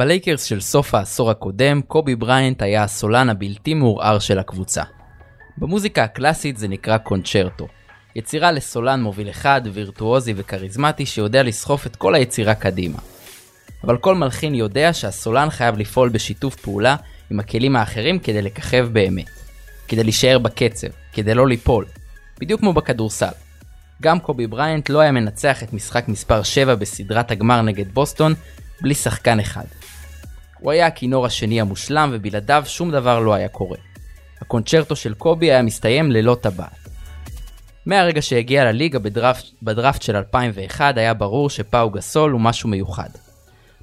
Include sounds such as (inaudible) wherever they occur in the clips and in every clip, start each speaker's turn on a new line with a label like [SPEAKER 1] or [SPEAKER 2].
[SPEAKER 1] בלייקרס של סוף העשור הקודם, קובי בריינט היה הסולן הבלתי מעורער של הקבוצה. במוזיקה הקלאסית זה נקרא קונצ'רטו. יצירה לסולן מוביל אחד, וירטואוזי וכריזמטי שיודע לסחוף את כל היצירה קדימה. אבל כל מלחין יודע שהסולן חייב לפעול בשיתוף פעולה עם הכלים האחרים כדי לככב באמת. כדי להישאר בקצב, כדי לא ליפול. בדיוק כמו בכדורסל. גם קובי בריינט לא היה מנצח את משחק מספר 7 בסדרת הגמר נגד בוסטון בלי שחקן אחד. הוא היה הכינור השני המושלם ובלעדיו שום דבר לא היה קורה. הקונצ'רטו של קובי היה מסתיים ללא טבעת. מהרגע שהגיע לליגה בדראפט, בדראפט של 2001 היה ברור שפאו גסול הוא משהו מיוחד.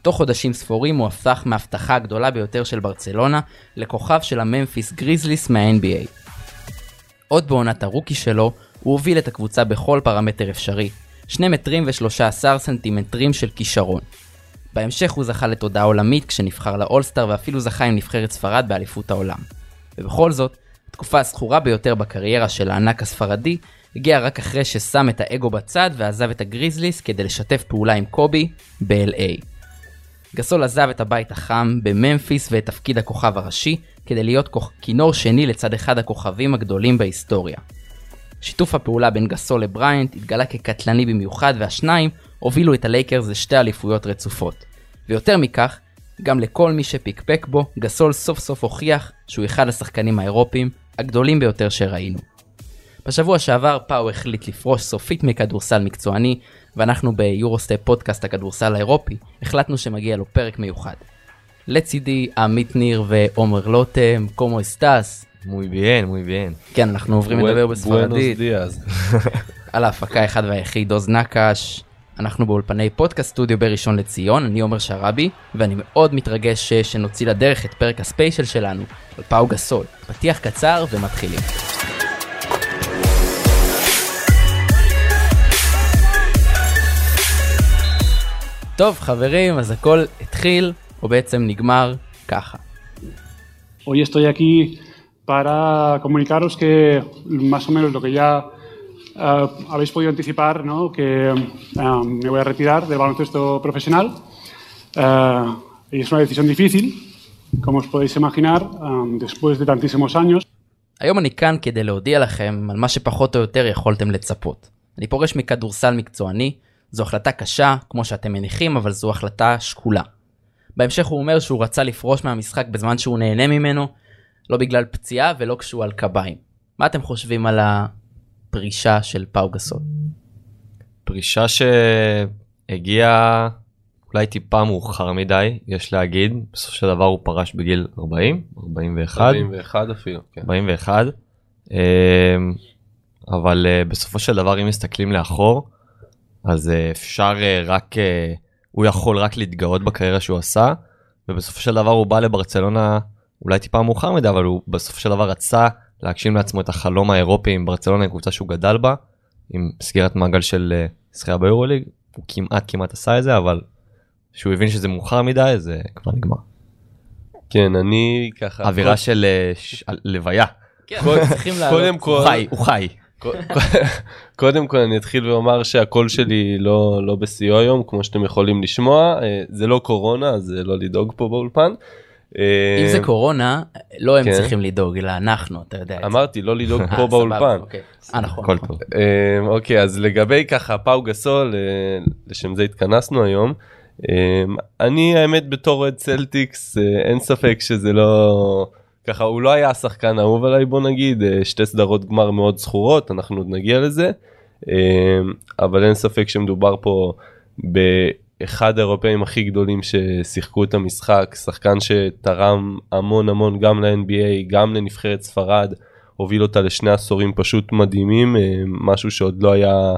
[SPEAKER 1] תוך חודשים ספורים הוא הפך מההבטחה הגדולה ביותר של ברצלונה לכוכב של הממפיס גריזליס מה-NBA. עוד בעונת הרוקי שלו, הוא הוביל את הקבוצה בכל פרמטר אפשרי, 2 מטרים ו-13 סנטימטרים של כישרון. בהמשך הוא זכה לתודעה עולמית כשנבחר לאולסטאר ואפילו זכה עם נבחרת ספרד באליפות העולם. ובכל זאת, התקופה הזכורה ביותר בקריירה של הענק הספרדי הגיעה רק אחרי ששם את האגו בצד ועזב את הגריזליס כדי לשתף פעולה עם קובי ב-LA. גסול עזב את הבית החם בממפיס ואת תפקיד הכוכב הראשי כדי להיות כינור שני לצד אחד הכוכבים הגדולים בהיסטוריה. שיתוף הפעולה בין גסול לבריינט התגלה כקטלני במיוחד והשניים הובילו את הלייקרס לשתי אליפויות רצופות. ויותר מכך, גם לכל מי שפיקפק בו, גסול סוף סוף הוכיח שהוא אחד השחקנים האירופיים הגדולים ביותר שראינו. בשבוע שעבר פאו החליט לפרוש סופית מכדורסל מקצועני, ואנחנו ביורוסטפ פודקאסט הכדורסל האירופי החלטנו שמגיע לו פרק מיוחד. לצידי עמית ניר ועומר לוטם, Cómo estás.
[SPEAKER 2] Muy bien, muy bien.
[SPEAKER 1] כן, אנחנו עוברים לדבר בספרדית. (laughs) על ההפקה האחד והיחיד עוז נקש. אנחנו באולפני פודקאסט סטודיו בראשון לציון, אני עומר שרבי, ואני מאוד מתרגש שנוציא לדרך את פרק הספיישל שלנו על פאו גסול. פתיח קצר ומתחילים. טוב חברים, אז הכל התחיל, או בעצם נגמר ככה.
[SPEAKER 3] Hoy estoy aquí para comunicaros que más o menos lo que ya uh, habéis podido anticipar, ¿no? que uh, me voy a retirar del baloncesto profesional. Uh, y es una decisión difícil, como os podéis imaginar, después de tantísimos años.
[SPEAKER 1] היום אני כאן כדי להודיע לכם על מה שפחות או יותר יכולתם לצפות. אני פורש מכדורסל מקצועני, זו החלטה קשה, כמו שאתם מניחים, אבל זו החלטה שקולה. בהמשך הוא אומר שהוא רצה לפרוש מהמשחק בזמן שהוא נהנה ממנו, לא בגלל פציעה ולא כשהוא על קביים. מה אתם חושבים על הפרישה של פאו גסול?
[SPEAKER 2] פרישה שהגיעה אולי טיפה מאוחר מדי, יש להגיד, בסופו של דבר הוא פרש בגיל 40, 41.
[SPEAKER 4] 41 אפילו, כן.
[SPEAKER 2] 41. אמ, אבל אה, בסופו של דבר אם מסתכלים לאחור, אז אה, אפשר אה, רק, הוא יכול רק להתגאות בקריירה שהוא עשה, ובסופו של דבר הוא בא לברצלונה אולי טיפה מאוחר מדי, אבל הוא בסופו של דבר רצה להגשים לעצמו את החלום האירופי עם ברצלונה, עם קבוצה שהוא גדל בה, עם סגירת מעגל של זכייה ביורוליג, הוא כמעט כמעט עשה את זה, אבל כשהוא הבין שזה מאוחר מדי זה כבר נגמר.
[SPEAKER 4] כן אני ככה
[SPEAKER 2] אווירה של לוויה.
[SPEAKER 1] כן, צריכים
[SPEAKER 4] קודם כל
[SPEAKER 2] הוא חי הוא חי. (laughs)
[SPEAKER 4] קודם כל אני אתחיל ואומר שהקול שלי לא לא בשיאו היום כמו שאתם יכולים לשמוע זה לא קורונה אז לא לדאוג פה באולפן.
[SPEAKER 1] אם זה קורונה לא הם צריכים לדאוג אלא אנחנו אתה יודע.
[SPEAKER 4] אמרתי לא לדאוג פה באולפן.
[SPEAKER 1] נכון.
[SPEAKER 4] אוקיי אז לגבי ככה פאו גסול לשם זה התכנסנו היום. אני האמת בתור אוהד צלטיקס אין ספק שזה לא ככה הוא לא היה השחקן האהוב עליי בוא נגיד שתי סדרות גמר מאוד זכורות אנחנו עוד נגיע לזה אבל אין ספק שמדובר פה באחד האירופאים הכי גדולים ששיחקו את המשחק שחקן שתרם המון המון גם ל-NBA גם לנבחרת ספרד הוביל אותה לשני עשורים פשוט מדהימים משהו שעוד לא היה.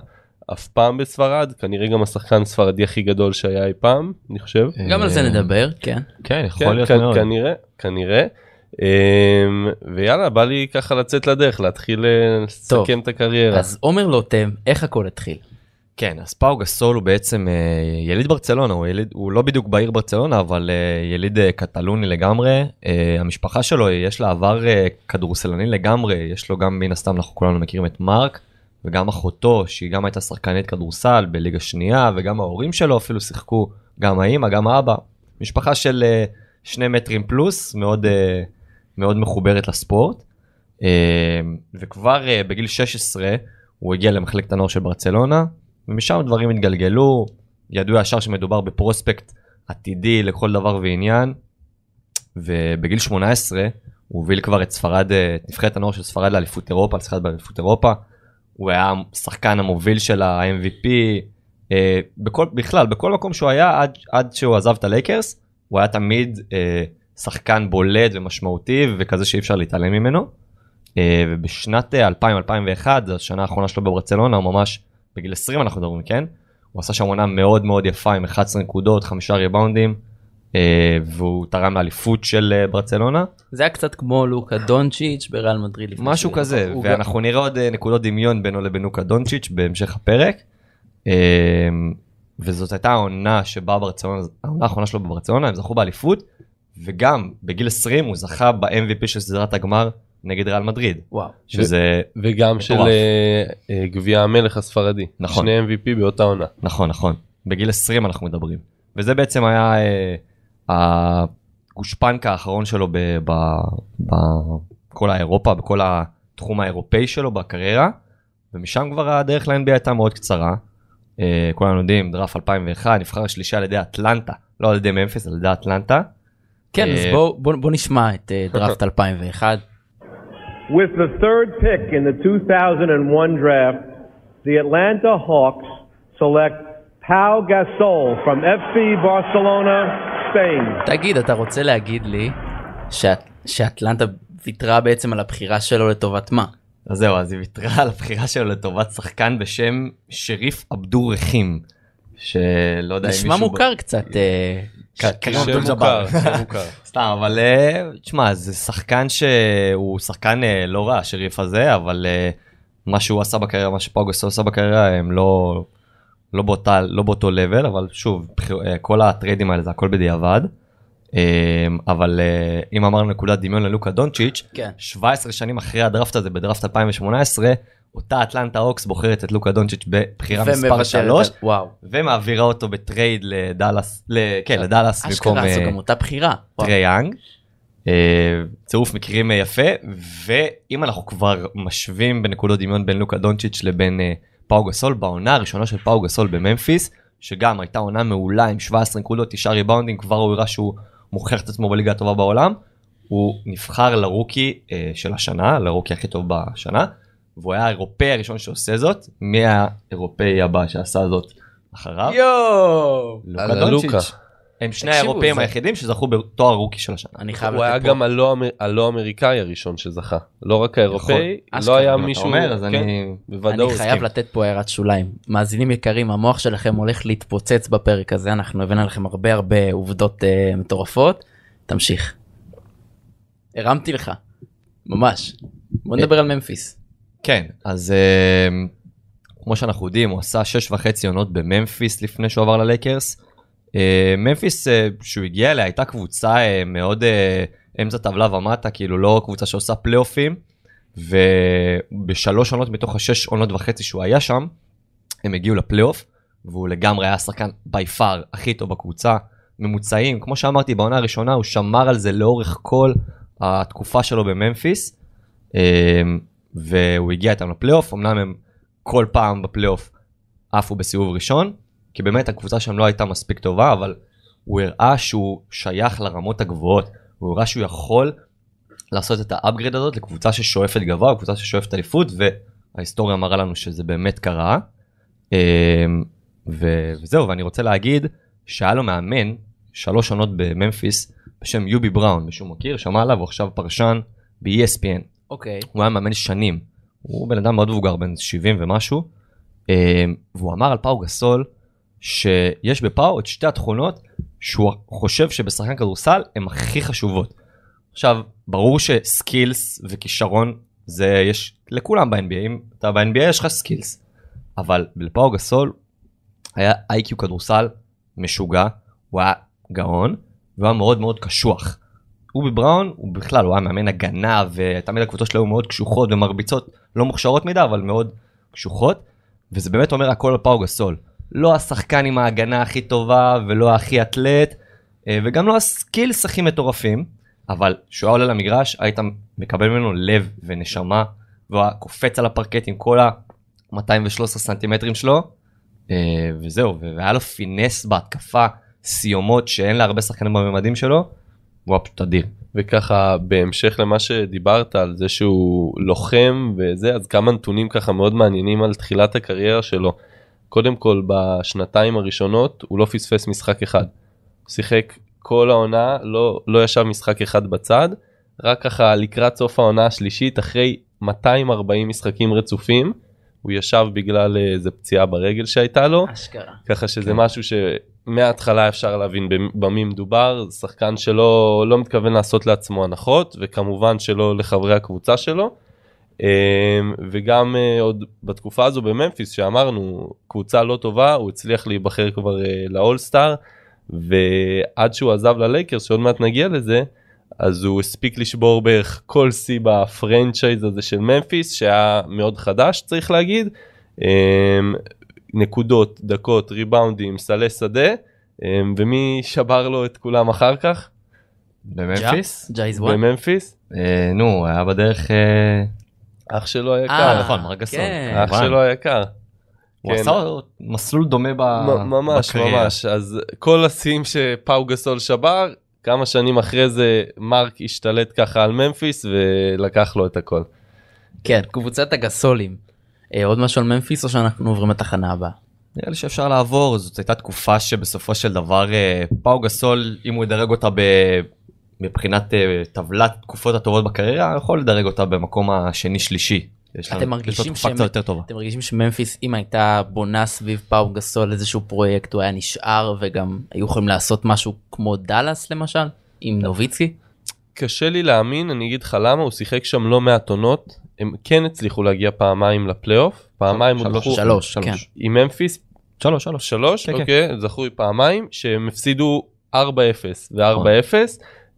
[SPEAKER 4] אף פעם בספרד כנראה גם השחקן הספרדי הכי גדול שהיה אי פעם אני חושב.
[SPEAKER 1] גם על זה נדבר כן.
[SPEAKER 2] כן יכול להיות מאוד.
[SPEAKER 4] כנראה כנראה. ויאללה בא לי ככה לצאת לדרך להתחיל לסכם את הקריירה.
[SPEAKER 1] אז עומר לוטם איך הכל התחיל.
[SPEAKER 2] כן אז פאו גסול הוא בעצם יליד ברצלונה הוא יליד הוא לא בדיוק בעיר ברצלונה אבל יליד קטלוני לגמרי. המשפחה שלו יש לה עבר כדורסלני לגמרי יש לו גם מן הסתם אנחנו כולנו מכירים את מרק וגם אחותו שהיא גם הייתה שחקנית כדורסל בליגה שנייה וגם ההורים שלו אפילו שיחקו גם האמא גם האבא. משפחה של אה, שני מטרים פלוס, מאוד, אה, מאוד מחוברת לספורט. אה, וכבר אה, בגיל 16 הוא הגיע למחלקת הנוער של ברצלונה, ומשם דברים התגלגלו, ידעו ישר שמדובר בפרוספקט עתידי לכל דבר ועניין, ובגיל 18 הוא הוביל כבר את ספרד, אה, את נבחרת הנוער של ספרד לאליפות אירופה, לשחקת באליפות אירופה. הוא היה השחקן המוביל של ה-MVP, אה, בכל, בכלל, בכל מקום שהוא היה עד, עד שהוא עזב את הלייקרס, הוא היה תמיד אה, שחקן בולט ומשמעותי וכזה שאי אפשר להתעלם ממנו. אה, ובשנת אה, 2000-2001, השנה האחרונה שלו בברצלונה, הוא ממש בגיל 20 אנחנו מדברים, כן? הוא עשה שם עונה מאוד מאוד יפה עם 11 נקודות, חמישה ריבאונדים, אה, והוא תרם לאליפות של אה, ברצלונה.
[SPEAKER 1] זה היה קצת כמו לוקה דונצ'יץ' בריאל מדריד.
[SPEAKER 2] משהו כזה, ואנחנו נראה עוד אה, נקודות דמיון בינו לבין לוקה דונצ'יץ' בהמשך הפרק. אה, וזאת הייתה העונה שבה ברצלונה, העונה האחרונה שלו בברצלונה, הם זכו באליפות, וגם בגיל 20 הוא זכה ב-MVP של סדרת הגמר נגד ריאל מדריד,
[SPEAKER 1] וואו.
[SPEAKER 2] שזה
[SPEAKER 4] וגם של
[SPEAKER 2] מטורף.
[SPEAKER 4] אה, אה, גביע המלך הספרדי.
[SPEAKER 2] נכון.
[SPEAKER 4] שני MVP באותה עונה.
[SPEAKER 2] נכון נכון בגיל 20 אנחנו מדברים וזה בעצם היה אה, הגושפנקה האחרון שלו בכל האירופה בכל התחום האירופאי שלו בקריירה ומשם כבר הדרך ל-NBA הייתה מאוד קצרה. אה, כולנו יודעים דראפ 2001 נבחר השלישי על ידי אטלנטה לא על ידי ממפיס על ידי אטלנטה.
[SPEAKER 1] כן, אז
[SPEAKER 2] אה,
[SPEAKER 1] בוא- בוא נשמע את אה, דראפט 2001.
[SPEAKER 5] With the third pick in the 2001 draft, the Atlanta Hawks select Pau Gasol from FC Barcelona, Spain.
[SPEAKER 1] תגיד, אתה רוצה להגיד לי שאת- שאטלנטה ויתרה בעצם על הבחירה שלו לטובת מה?
[SPEAKER 2] אז זהו אז היא ויתרה על הבחירה שלו לטובת שחקן בשם שריף עבדור רחים. שלא יודע אם
[SPEAKER 1] נשמע
[SPEAKER 2] מישהו...
[SPEAKER 1] מוכר קצת.
[SPEAKER 2] קרים
[SPEAKER 4] שם מוכר, מוכר. (laughs)
[SPEAKER 2] סתם אבל אה, תשמע זה שחקן שהוא שחקן אה, לא רע השריף הזה אבל אה, מה שהוא עשה בקריירה מה שפאוגוסו עשה בקריירה הם לא לא באותה לא באותו level אבל שוב כל הטריידים האלה זה הכל בדיעבד. אבל אם אמרנו נקודת דמיון ללוקה דונצ'יץ'
[SPEAKER 1] כן.
[SPEAKER 2] 17 שנים אחרי הדראפט הזה בדראפט 2018 אותה אטלנטה הוקס בוחרת את לוקה דונצ'יץ' בבחירה מספר
[SPEAKER 1] ומוותרת
[SPEAKER 2] 3
[SPEAKER 1] על- וואו.
[SPEAKER 2] ומעבירה אותו בטרייד לדאלאס כן לדאלאס במקום
[SPEAKER 1] אשכרה, זו
[SPEAKER 2] אה,
[SPEAKER 1] גם אותה בחירה. וואו.
[SPEAKER 2] טרי יאנג. אה, צירוף מקרים אה, יפה ואם אנחנו כבר משווים בנקודות דמיון בין לוקה דונצ'יץ' לבין פאו גסול בעונה הראשונה של פאו גסול בממפיס שגם הייתה עונה מעולה עם 17 נקודות 9 ריבאונדים כבר הוא הראה שהוא מוכיח את עצמו בליגה הטובה בעולם. הוא נבחר לרוקי של השנה לרוקי הכי טוב בשנה והוא היה האירופאי הראשון שעושה זאת מי האירופאי הבא שעשה זאת אחריו.
[SPEAKER 1] יואו.
[SPEAKER 2] לוקה דונצ'יץ'. הם שני האירופאים
[SPEAKER 1] זה-
[SPEAKER 2] היחידים שזכו בתואר רוקי של השנה.
[SPEAKER 1] אני חייב
[SPEAKER 4] הוא היה
[SPEAKER 1] לתת
[SPEAKER 4] גם
[SPEAKER 1] פה.
[SPEAKER 4] הלא אמר- הלא אמריקאי הראשון שזכה. לא רק האירופאי, לא היה מישהו,
[SPEAKER 2] אומר, אז
[SPEAKER 4] כן,
[SPEAKER 2] אני-
[SPEAKER 4] בוודאות.
[SPEAKER 1] אני חייב לתת פה הערת שוליים. מאזינים יקרים, המוח שלכם הולך להתפוצץ בפרק הזה, אנחנו הבאנו לכם הרבה הרבה עובדות אה, מטורפות. תמשיך. הרמתי לך. ממש. בוא נדבר על ממפיס.
[SPEAKER 2] כן, אז אה, כמו שאנחנו יודעים, הוא עשה שש וחצי עונות בממפיס לפני שהוא עבר ללייקרס. אה, ממפיס, אה, שהוא הגיע אליה, הייתה קבוצה אה, מאוד אה, אמצע טבלה ומטה, כאילו לא קבוצה שעושה פלייאופים. ובשלוש עונות מתוך השש עונות וחצי שהוא היה שם, הם הגיעו לפלייאוף, והוא לגמרי היה השחקן בי פאר הכי טוב בקבוצה. ממוצעים, כמו שאמרתי בעונה הראשונה, הוא שמר על זה לאורך כל התקופה שלו בממפיס. והוא הגיע איתם לפלייאוף, אמנם הם כל פעם בפלייאוף עפו בסיבוב ראשון, כי באמת הקבוצה שם לא הייתה מספיק טובה, אבל הוא הראה שהוא שייך לרמות הגבוהות, הוא הראה שהוא יכול לעשות את האפגריד הזאת לקבוצה ששואפת גבוה, קבוצה ששואפת אליפות, וההיסטוריה מראה לנו שזה באמת קרה. אמ, ו- וזהו, ואני רוצה להגיד שהיה לו מאמן שלוש עונות בממפיס בשם יובי בראון, מישהו מכיר? שמע עליו, הוא עכשיו פרשן ב-ESPN.
[SPEAKER 1] אוקיי.
[SPEAKER 2] הוא היה מאמן שנים. הוא בן אדם מאוד מבוגר, בן 70 ומשהו. אה, והוא אמר על פאו גסול שיש בפאו את שתי התכונות שהוא חושב שבשחקן כדורסל הן הכי חשובות. עכשיו, ברור ש skills וכישרון זה יש לכולם ב-NBA, אם אתה ב-NBA יש לך skills. אבל לפאו גסול היה IQ כדורסל משוגע, הוא היה גאון, והוא היה מאוד מאוד קשוח. יובי בראון הוא בכלל הוא היה מאמן הגנה ותמיד הקבוצות שלו היו מאוד קשוחות ומרביצות לא מוכשרות מדי אבל מאוד קשוחות וזה באמת אומר הכל על פאו גסול לא השחקן עם ההגנה הכי טובה ולא הכי אתלט אה, וגם לא הסקילס הכי מטורפים, אבל כשהוא היה עולה למגרש היית מקבל ממנו לב ונשמה, והוא היה קופץ על הפרקט עם כל ה-213 סנטימטרים שלו, אה, וזהו, והיה לו פינס בהתקפה, סיומות שאין להרבה שחקנים בממדים שלו, הוא היה פשוט אדיר.
[SPEAKER 4] וככה בהמשך למה שדיברת על זה שהוא לוחם וזה אז כמה נתונים ככה מאוד מעניינים על תחילת הקריירה שלו. קודם כל בשנתיים הראשונות הוא לא פספס משחק אחד. הוא שיחק כל העונה לא לא ישב משחק אחד בצד רק ככה לקראת סוף העונה השלישית אחרי 240 משחקים רצופים הוא ישב בגלל איזה פציעה ברגל שהייתה לו
[SPEAKER 1] אשכרה.
[SPEAKER 4] ככה שזה
[SPEAKER 2] כן.
[SPEAKER 4] משהו שמההתחלה אפשר להבין במ- במי מדובר זה שחקן שלא לא מתכוון לעשות לעצמו הנחות וכמובן שלא לחברי הקבוצה שלו. אמ, וגם אה, עוד בתקופה הזו בממפיס שאמרנו קבוצה לא טובה הוא הצליח להיבחר כבר אה, לאולסטאר ועד שהוא עזב ללייקרס שעוד מעט נגיע לזה אז הוא הספיק לשבור בערך כל שיא בפרנצ'ייז הזה של ממפיס שהיה מאוד חדש צריך להגיד. נקודות, דקות, ריבאונדים, סלי שדה, אמ, ומי שבר לו את כולם אחר כך?
[SPEAKER 2] בממפיס?
[SPEAKER 1] ג'ייז וואן.
[SPEAKER 4] בממפיס?
[SPEAKER 2] אה, נו, היה בדרך... אה,
[SPEAKER 4] אח שלו היקר.
[SPEAKER 1] אה,
[SPEAKER 2] נכון, מרק גסול.
[SPEAKER 1] כן.
[SPEAKER 4] אח שלו היקר.
[SPEAKER 2] הוא
[SPEAKER 4] כן.
[SPEAKER 2] עשה מסלול דומה ב...
[SPEAKER 4] ממש
[SPEAKER 2] בקריירה.
[SPEAKER 4] ממש אז כל השיאים שפאו גסול שבר כמה שנים אחרי זה מרק השתלט ככה על ממפיס ולקח לו את הכל.
[SPEAKER 1] כן, קבוצת הגסולים. אה, עוד משהו על ממפיס או שאנחנו עוברים לתחנה הבאה?
[SPEAKER 2] נראה לי שאפשר לעבור, זאת הייתה תקופה שבסופו של דבר אה, פאו גסול, אם הוא ידרג אותה ב... מבחינת אה, טבלת תקופות הטובות בקריירה, יכול לדרג אותה במקום השני שלישי. יש לנו-
[SPEAKER 1] אתם מרגישים
[SPEAKER 2] יותר טובה.
[SPEAKER 1] אתם מרגישים שממפיס אם הייתה בונה סביב פאו גסול איזשהו פרויקט הוא היה נשאר וגם היו יכולים לעשות משהו כמו דאלאס למשל עם נוביצקי?
[SPEAKER 4] קשה לי להאמין אני אגיד לך למה הוא שיחק שם לא מעט עונות הם כן הצליחו להגיע פעמיים לפלייאוף פעמיים
[SPEAKER 2] שלוש,
[SPEAKER 4] הודחו
[SPEAKER 1] שלוש,
[SPEAKER 2] שלוש.
[SPEAKER 1] כן.
[SPEAKER 4] עם ממפיס
[SPEAKER 2] שלוש, שלוש.
[SPEAKER 4] שלוש,
[SPEAKER 2] כן, כן.
[SPEAKER 4] אוקיי, זכו לי פעמיים, שהם הפסידו 4-0 ו-4-0,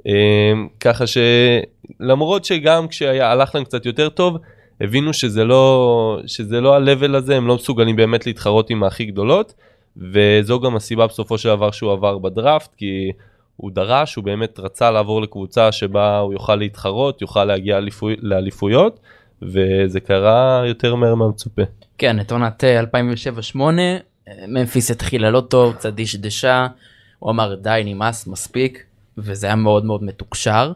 [SPEAKER 4] אמ, ככה שלמרות שגם כשהלך להם קצת יותר טוב, הבינו שזה לא, שזה לא ה-level הזה, הם לא מסוגלים באמת להתחרות עם הכי גדולות, וזו גם הסיבה בסופו של דבר שהוא עבר בדראפט, כי הוא דרש, הוא באמת רצה לעבור לקבוצה שבה הוא יוכל להתחרות, יוכל להגיע לאליפו- לאליפויות, וזה קרה יותר מהר מהמצופה.
[SPEAKER 1] כן את עונת אה, 2007-2008 אה, ממפיס התחילה לא טוב קצת דשדשה הוא אמר די נמאס מספיק וזה היה מאוד מאוד מתוקשר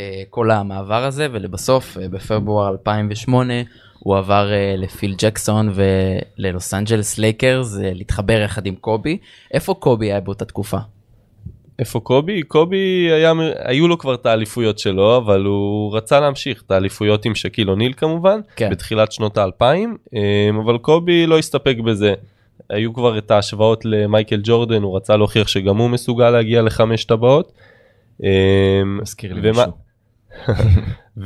[SPEAKER 1] אה, כל המעבר הזה ולבסוף אה, בפברואר 2008 הוא עבר אה, לפיל ג'קסון וללוס אנג'לס לייקרס אה, להתחבר יחד עם קובי איפה קובי היה באותה תקופה.
[SPEAKER 4] איפה קובי? קובי היה, היו לו כבר את האליפויות שלו, אבל הוא רצה להמשיך את האליפויות עם שקיל אוניל כמובן,
[SPEAKER 1] כן.
[SPEAKER 4] בתחילת שנות האלפיים, אמ, אבל קובי לא הסתפק בזה. היו כבר את ההשוואות למייקל ג'ורדן, הוא רצה להוכיח שגם הוא מסוגל להגיע לחמש טבעות. אמ,
[SPEAKER 2] מזכיר לי
[SPEAKER 4] ומה-. (laughs)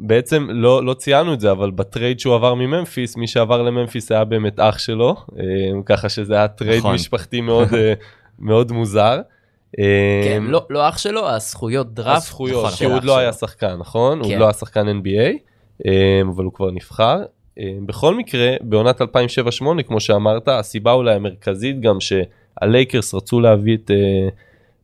[SPEAKER 4] ובעצם לא, לא ציינו את זה, אבל בטרייד שהוא עבר מממפיס, מי שעבר לממפיס היה באמת אח שלו, אמ, ככה שזה היה טרייד
[SPEAKER 2] נכון.
[SPEAKER 4] משפחתי מאוד, אה, מאוד מוזר.
[SPEAKER 1] כן,
[SPEAKER 4] אמ,
[SPEAKER 1] לא, לא אח שלו הזכויות דראפט.
[SPEAKER 4] הזכויות,
[SPEAKER 2] נכון,
[SPEAKER 4] כי הוא עוד
[SPEAKER 1] של
[SPEAKER 4] לא היה. שחקן, נכון? הוא
[SPEAKER 1] כן.
[SPEAKER 4] עוד לא היה שחקן NBA, אבל הוא כבר נבחר. אמ, בכל מקרה, בעונת 2007-2008, כמו שאמרת, הסיבה אולי המרכזית גם שהלייקרס רצו להביא את אה,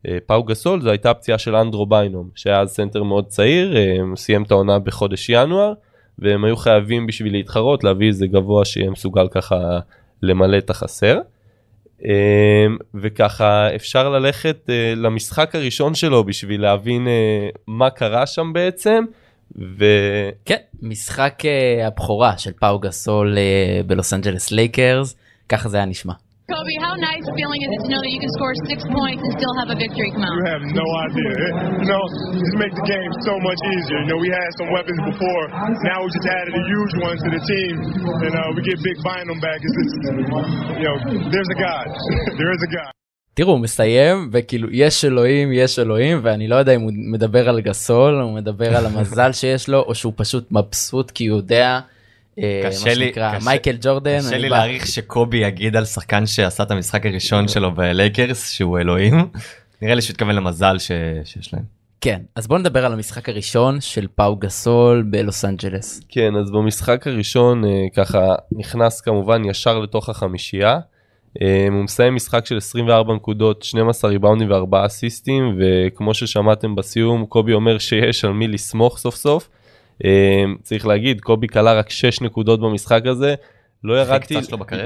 [SPEAKER 4] אה, פאו גסול, זו הייתה הפציעה של אנדרו ביינום, שהיה אז סנטר מאוד צעיר, אמ, סיים את העונה בחודש ינואר, והם היו חייבים בשביל להתחרות להביא איזה גבוה שיהיה מסוגל ככה למלא את החסר. אמ, וככה אפשר ללכת אה, למשחק הראשון שלו בשביל להבין אה, מה קרה שם בעצם. וכן,
[SPEAKER 1] כן, משחק אה, הבכורה של פאו גסול בלוס אנג'לס לייקרס, ככה זה היה נשמע.
[SPEAKER 6] Kobe, how nice feeling is it to know that you can score six points and still have a victory come out?
[SPEAKER 7] You have no idea. It, you know, just make the game so much easier. You know, we had some weapons before. Now we just added a huge one to the team, and uh, we get Big Bynum back. It's just, you know, there's a God. there is a God.
[SPEAKER 1] תראו, הוא מסיים וכאילו יש אלוהים, יש אלוהים, ואני לא יודע אם הוא מדבר על גסול, הוא מדבר על המזל שיש לו, או שהוא פשוט מבסוט כי הוא יודע, אה,
[SPEAKER 2] קשה
[SPEAKER 1] מה
[SPEAKER 2] לי-
[SPEAKER 1] שנקרא,
[SPEAKER 2] קשה-
[SPEAKER 1] מייקל ג'ורדן.
[SPEAKER 2] קשה לי
[SPEAKER 1] בא-
[SPEAKER 2] להעריך שקובי יגיד על שחקן שעשה את המשחק הראשון שלו בלייקרס שהוא אלוהים. נראה לי שהוא התכוון למזל ש- שיש להם.
[SPEAKER 1] כן, אז בוא נדבר על המשחק הראשון של פאו גסול בלוס אנג'לס.
[SPEAKER 4] כן, אז במשחק הראשון אה, ככה נכנס כמובן ישר לתוך החמישייה. אה, הוא מסיים משחק של 24 נקודות, 12 ריבאונדים ו4 אסיסטים, וכמו ששמעתם בסיום, קובי אומר שיש על מי לסמוך סוף סוף. אה, צריך להגיד, קובי כלה רק 6 נקודות במשחק הזה. לא ירדתי.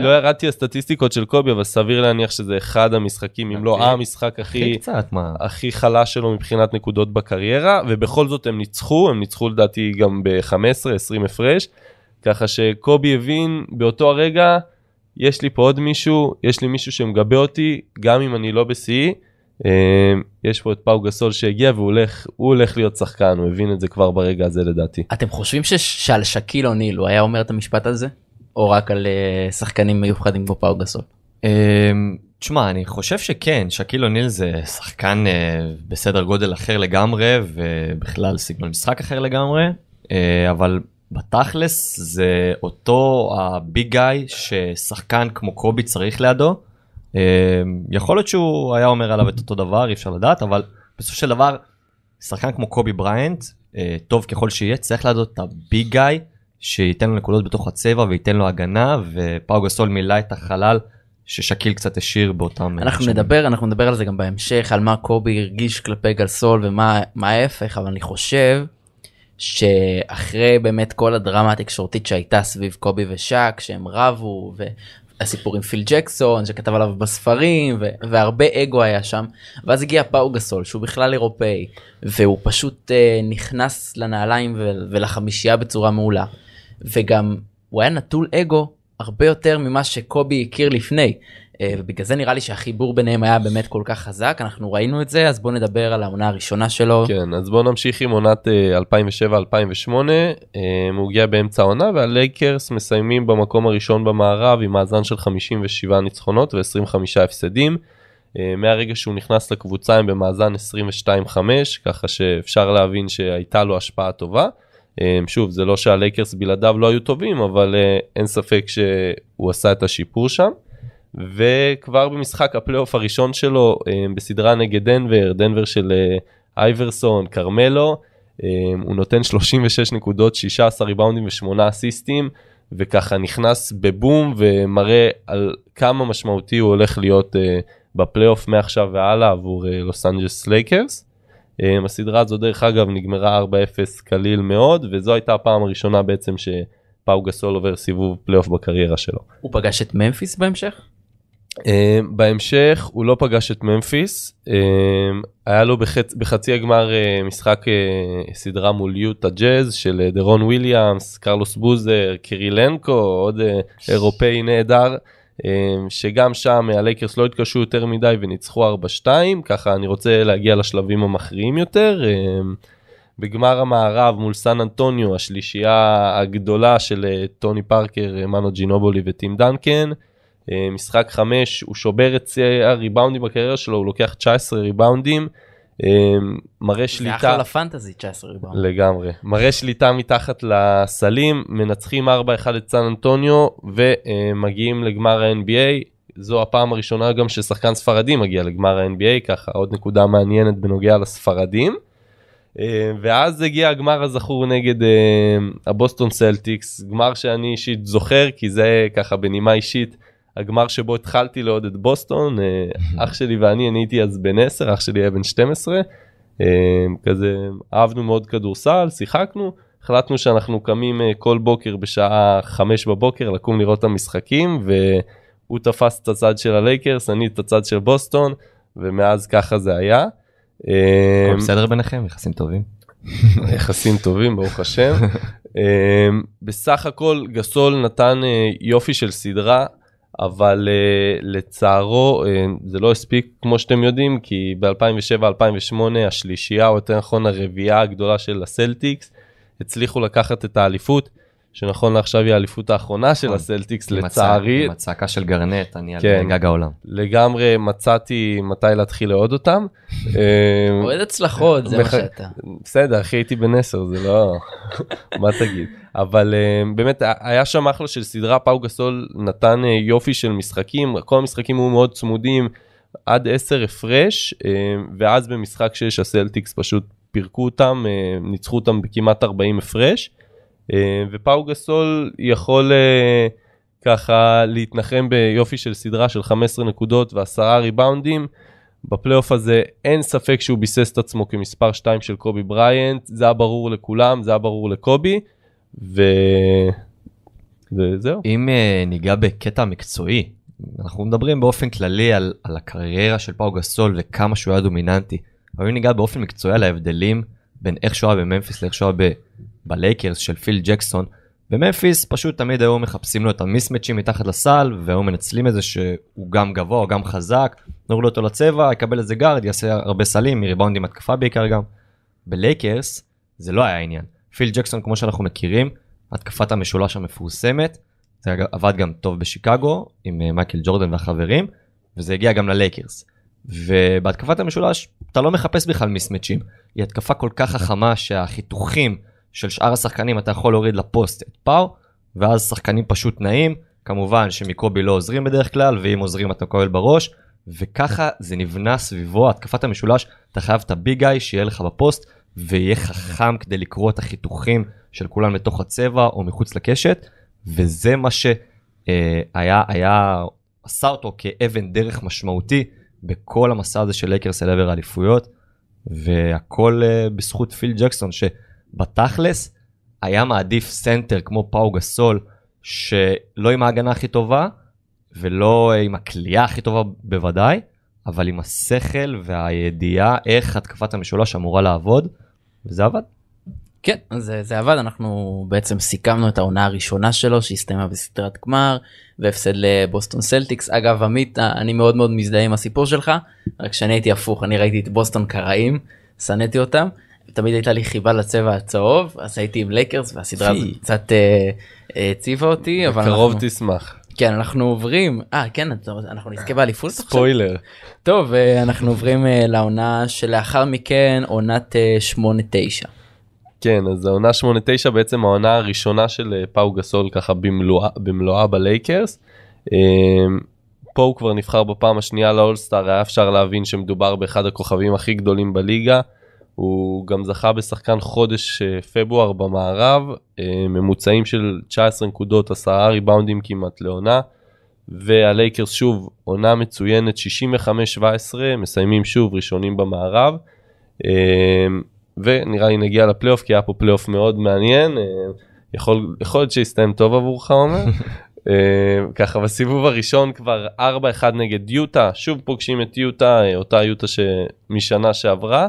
[SPEAKER 4] לא ירדתי הסטטיסטיקות של קובי, אבל סביר להניח שזה אחד המשחקים, אם לא
[SPEAKER 2] הכי-
[SPEAKER 4] המשחק הכי,
[SPEAKER 2] קצת?
[SPEAKER 4] הכי חלש שלו מבחינת נקודות בקריירה, ובכל זאת הם ניצחו, הם ניצחו לדעתי גם ב-15-20 הפרש, ככה שקובי הבין באותו הרגע, יש לי פה עוד מישהו, יש לי מישהו שמגבה אותי, גם אם אני לא בשיאי, יש פה את פאו גסול שהגיע והוא הולך, הוא הולך להיות שחקן, הוא הבין את זה כבר ברגע הזה לדעתי.
[SPEAKER 1] אתם חושבים שעל שקיל אוניל הוא היה אומר את המשפט הזה? או רק על אה, שחקנים מיוחדים כמו פאו גסול?
[SPEAKER 2] אמ, תשמע, אני חושב שכן, שקיל אוניל זה שחקן אה, בסדר גודל אחר לגמרי, ובכלל סגנון משחק אחר לגמרי, אה, אבל בתכלס זה אותו ה big guy ששחקן כמו קובי צריך לידו. אה, יכול להיות שהוא היה אומר עליו את אותו דבר, אי אפשר לדעת, אבל בסופו של דבר, שחקן כמו קובי בריינט, אה, טוב ככל שיהיה, צריך לידו את ה big guy, שייתן לו נקודות בתוך הצבע וייתן לו הגנה, ופאו גסול מילא את החלל ששקיל קצת השאיר באותם...
[SPEAKER 1] אנחנו
[SPEAKER 2] שנים.
[SPEAKER 1] נדבר אנחנו נדבר על זה גם בהמשך על מה קובי הרגיש כלפי גלסול ומה מה ההפך אבל אני חושב שאחרי באמת כל הדרמה התקשורתית שהייתה סביב קובי ושאק שהם רבו והסיפור עם פיל ג'קסון שכתב עליו בספרים ו- והרבה אגו היה שם ואז הגיע פאו גסול שהוא בכלל אירופאי והוא פשוט אה, נכנס לנעליים ו- ולחמישייה בצורה מעולה וגם הוא היה נטול אגו הרבה יותר ממה שקובי הכיר לפני. אה, ובגלל זה נראה לי שהחיבור ביניהם היה באמת כל כך חזק אנחנו ראינו את זה אז בוא נדבר על העונה הראשונה שלו.
[SPEAKER 4] כן, אז בואו נמשיך עם עונת אה, 2007-2008, אה, הוא הגיע באמצע העונה והלייקרס מסיימים במקום הראשון במערב עם מאזן של 57 ניצחונות ו-25 הפסדים. אה, מהרגע שהוא נכנס לקבוצה הם במאזן 22-5, ככה שאפשר להבין שהייתה לו השפעה טובה. אה, שוב, זה לא שהלייקרס בלעדיו לא היו טובים, אבל אה, אין ספק שהוא עשה את השיפור שם. וכבר במשחק הפלייאוף הראשון שלו אה, בסדרה נגד דנבר, דנבר של אה, אייברסון, קרמלו, אה, הוא נותן 36 נקודות, 16 ריבאונדים ו8 אסיסטים, וככה נכנס בבום ומראה על כמה משמעותי הוא הולך להיות בפלייאוף מעכשיו והלאה עבור לוס אנג'לס לייקרס. אה, הסדרה הזו דרך אגב נגמרה 4-0 קליל מאוד, וזו הייתה הפעם הראשונה בעצם שפאו גסול עובר סיבוב פלייאוף בקריירה שלו.
[SPEAKER 1] הוא פגש את ממפיס בהמשך?
[SPEAKER 4] אה, בהמשך הוא לא פגש את ממפיס, אה, היה לו בחצ... בחצי הגמר אה, משחק סדרה מול יוטה ג'אז של דרון וויליאמס, קרלוס בוזר, קירילנקו, עוד אירופאי נהדר, שגם שם הלייקרס לא התקשו יותר מדי וניצחו 4-2, ככה אני רוצה להגיע לשלבים המכריעים יותר. בגמר המערב מול סן אנטוניו, השלישייה הגדולה של טוני פארקר, מנו ג'ינובולי וטים דנקן. אה, משחק 5 הוא שובר את שיא הריבאונדים בקריירה שלו הוא לוקח 19 ריבאונדים אה, מראה
[SPEAKER 1] זה
[SPEAKER 4] שליטה
[SPEAKER 1] אחלה לפנטזי 19 ריבאונד.
[SPEAKER 4] לגמרי מראה שליטה מתחת לסלים מנצחים 4-1 את סן אנטוניו ומגיעים לגמר ה-NBA זו הפעם הראשונה גם ששחקן ספרדי מגיע לגמר ה-NBA ככה עוד נקודה מעניינת בנוגע לספרדים. אה, ואז הגיע הגמר הזכור נגד אה, הבוסטון סלטיקס גמר שאני אישית זוכר כי זה ככה בנימה אישית הגמר שבו התחלתי לאהוד את בוסטון אה, (laughs) אח שלי ואני אני הייתי אז בן 10 אח שלי היה בן 12 אה, כזה אהבנו מאוד כדורסל שיחקנו החלטנו שאנחנו קמים אה, כל בוקר בשעה 5 בבוקר לקום לראות את המשחקים והוא תפס את הצד של הלייקרס אני את הצד של בוסטון ומאז ככה זה היה.
[SPEAKER 2] הכל בסדר ביניכם? יחסים טובים? (laughs)
[SPEAKER 4] יחסים טובים ברוך השם. (laughs) בסך הכל גסול נתן יופי של סדרה אבל אה, לצערו אה, זה לא הספיק כמו שאתם יודעים כי ב-2007-2008 השלישייה או יותר נכון הרביעייה הגדולה של הסלטיקס הצליחו לקחת את האליפות שנכון לעכשיו היא האליפות האחרונה של
[SPEAKER 2] נכון.
[SPEAKER 4] הסלטיקס לצערי
[SPEAKER 2] עם הצעקה של גרנט, אני על
[SPEAKER 4] כן.
[SPEAKER 2] גג העולם.
[SPEAKER 4] לגמרי מצאתי מתי להתחיל לאהוד אותם. (laughs) אמ,
[SPEAKER 1] אוהד הצלחות זה מה שאתה.
[SPEAKER 4] בסדר אחי הייתי בן 10 זה לא (laughs) מה תגיד אבל uh, באמת היה שם אחלה של סדרה פאו גסול נתן uh, יופי של משחקים כל המשחקים היו מאוד צמודים עד 10 הפרש ואז במשחק 6 הסלטיקס פשוט פירקו אותם ניצחו אותם בכמעט 40 הפרש ופאו גסול יכול אה, ככה להתנחם ביופי של סדרה של 15 נקודות ועשרה ריבאונדים. בפלייאוף הזה אין ספק שהוא ביסס את עצמו כמספר 2 של קובי בריינט, זה היה ברור לכולם, זה היה ברור לקובי, ו... וזהו.
[SPEAKER 2] אם אה, ניגע בקטע מקצועי, אנחנו מדברים באופן כללי על, על הקריירה של פאו גסול וכמה שהוא היה דומיננטי, אבל אם ניגע באופן מקצועי על ההבדלים בין איך שהוא היה בממפיס לאיך שהוא היה בלייקרס של פיל ג'קסון, בממפיס פשוט תמיד היו מחפשים לו את המיסמצ'ים מתחת לסל והיו מנצלים את זה שהוא גם גבוה גם חזק, נוריד אותו לצבע, יקבל איזה גארד, יעשה הרבה סלים, מריבאונדים התקפה בעיקר גם. בלייקרס זה לא היה העניין. פיל ג'קסון כמו שאנחנו מכירים, התקפת המשולש המפורסמת, זה עבד גם טוב בשיקגו עם אה, מייקל ג'ורדן והחברים, וזה הגיע גם ללייקרס. ובהתקפת המשולש אתה לא מחפש בכלל מיסמצ'ים, היא התקפה כל כך חכמה שהחיתוכים של שאר השחקנים אתה יכול להוריד לפוסט את פאו, ואז שחקנים פשוט נעים, כמובן שמקובי לא עוזרים בדרך כלל, ואם עוזרים אתה מקבל בראש, וככה זה נבנה סביבו, התקפת המשולש, אתה חייב את ה big guy שיהיה לך בפוסט, ויהיה חכם כדי לקרוא את החיתוכים של כולם לתוך הצבע או מחוץ לקשת, וזה מה שהיה, אה, היה, עשה אותו כאבן דרך משמעותי בכל המסע הזה של לייקרס אל עבר האליפויות, והכל אה, בזכות פיל ג'קסון, שבתכלס היה מעדיף סנטר כמו פאו גסול, שלא עם ההגנה הכי טובה, ולא עם הקליעה הכי טובה בוודאי, אבל עם השכל והידיעה איך התקפת המשולש אמורה לעבוד, וזה עבד.
[SPEAKER 1] כן, זה, זה עבד, אנחנו בעצם סיכמנו את העונה הראשונה שלו שהסתיימה בסדרת גמר והפסד לבוסטון סלטיקס. אגב, עמית, אני מאוד מאוד מזדהה עם הסיפור שלך, רק שאני הייתי הפוך, אני ראיתי את בוסטון כרעים, שנאתי אותם, תמיד הייתה לי חיבה לצבע הצהוב, אז הייתי עם לייקרס והסדרה הזאת קצת העציבה אה, אותי, אבל
[SPEAKER 4] קרוב אנחנו... תשמח.
[SPEAKER 1] כן, אנחנו עוברים, אה כן, אנחנו נזכה באליפות
[SPEAKER 4] ספוילר.
[SPEAKER 1] טוב, אה, אנחנו עוברים אה, לעונה שלאחר מכן, עונת 8-9.
[SPEAKER 4] כן אז העונה 8-9 בעצם העונה הראשונה של פאו גסול ככה במלואה, במלואה בלייקרס. פה הוא כבר נבחר בפעם השנייה לאולסטאר היה אפשר להבין שמדובר באחד הכוכבים הכי גדולים בליגה. הוא גם זכה בשחקן חודש אה, פברואר במערב ממוצעים של 19 נקודות 10 ריבאונדים כמעט לעונה. והלייקרס שוב עונה מצוינת 65-17 מסיימים שוב ראשונים במערב. ונראה לי נגיע לפלייאוף כי היה פה פלייאוף מאוד מעניין אה, יכול יכול להיות שיסתיים טוב עבורך עומר. (laughs) אה, ככה בסיבוב הראשון כבר 4-1 נגד יוטה שוב פוגשים את יוטה אה, אותה יוטה משנה שעברה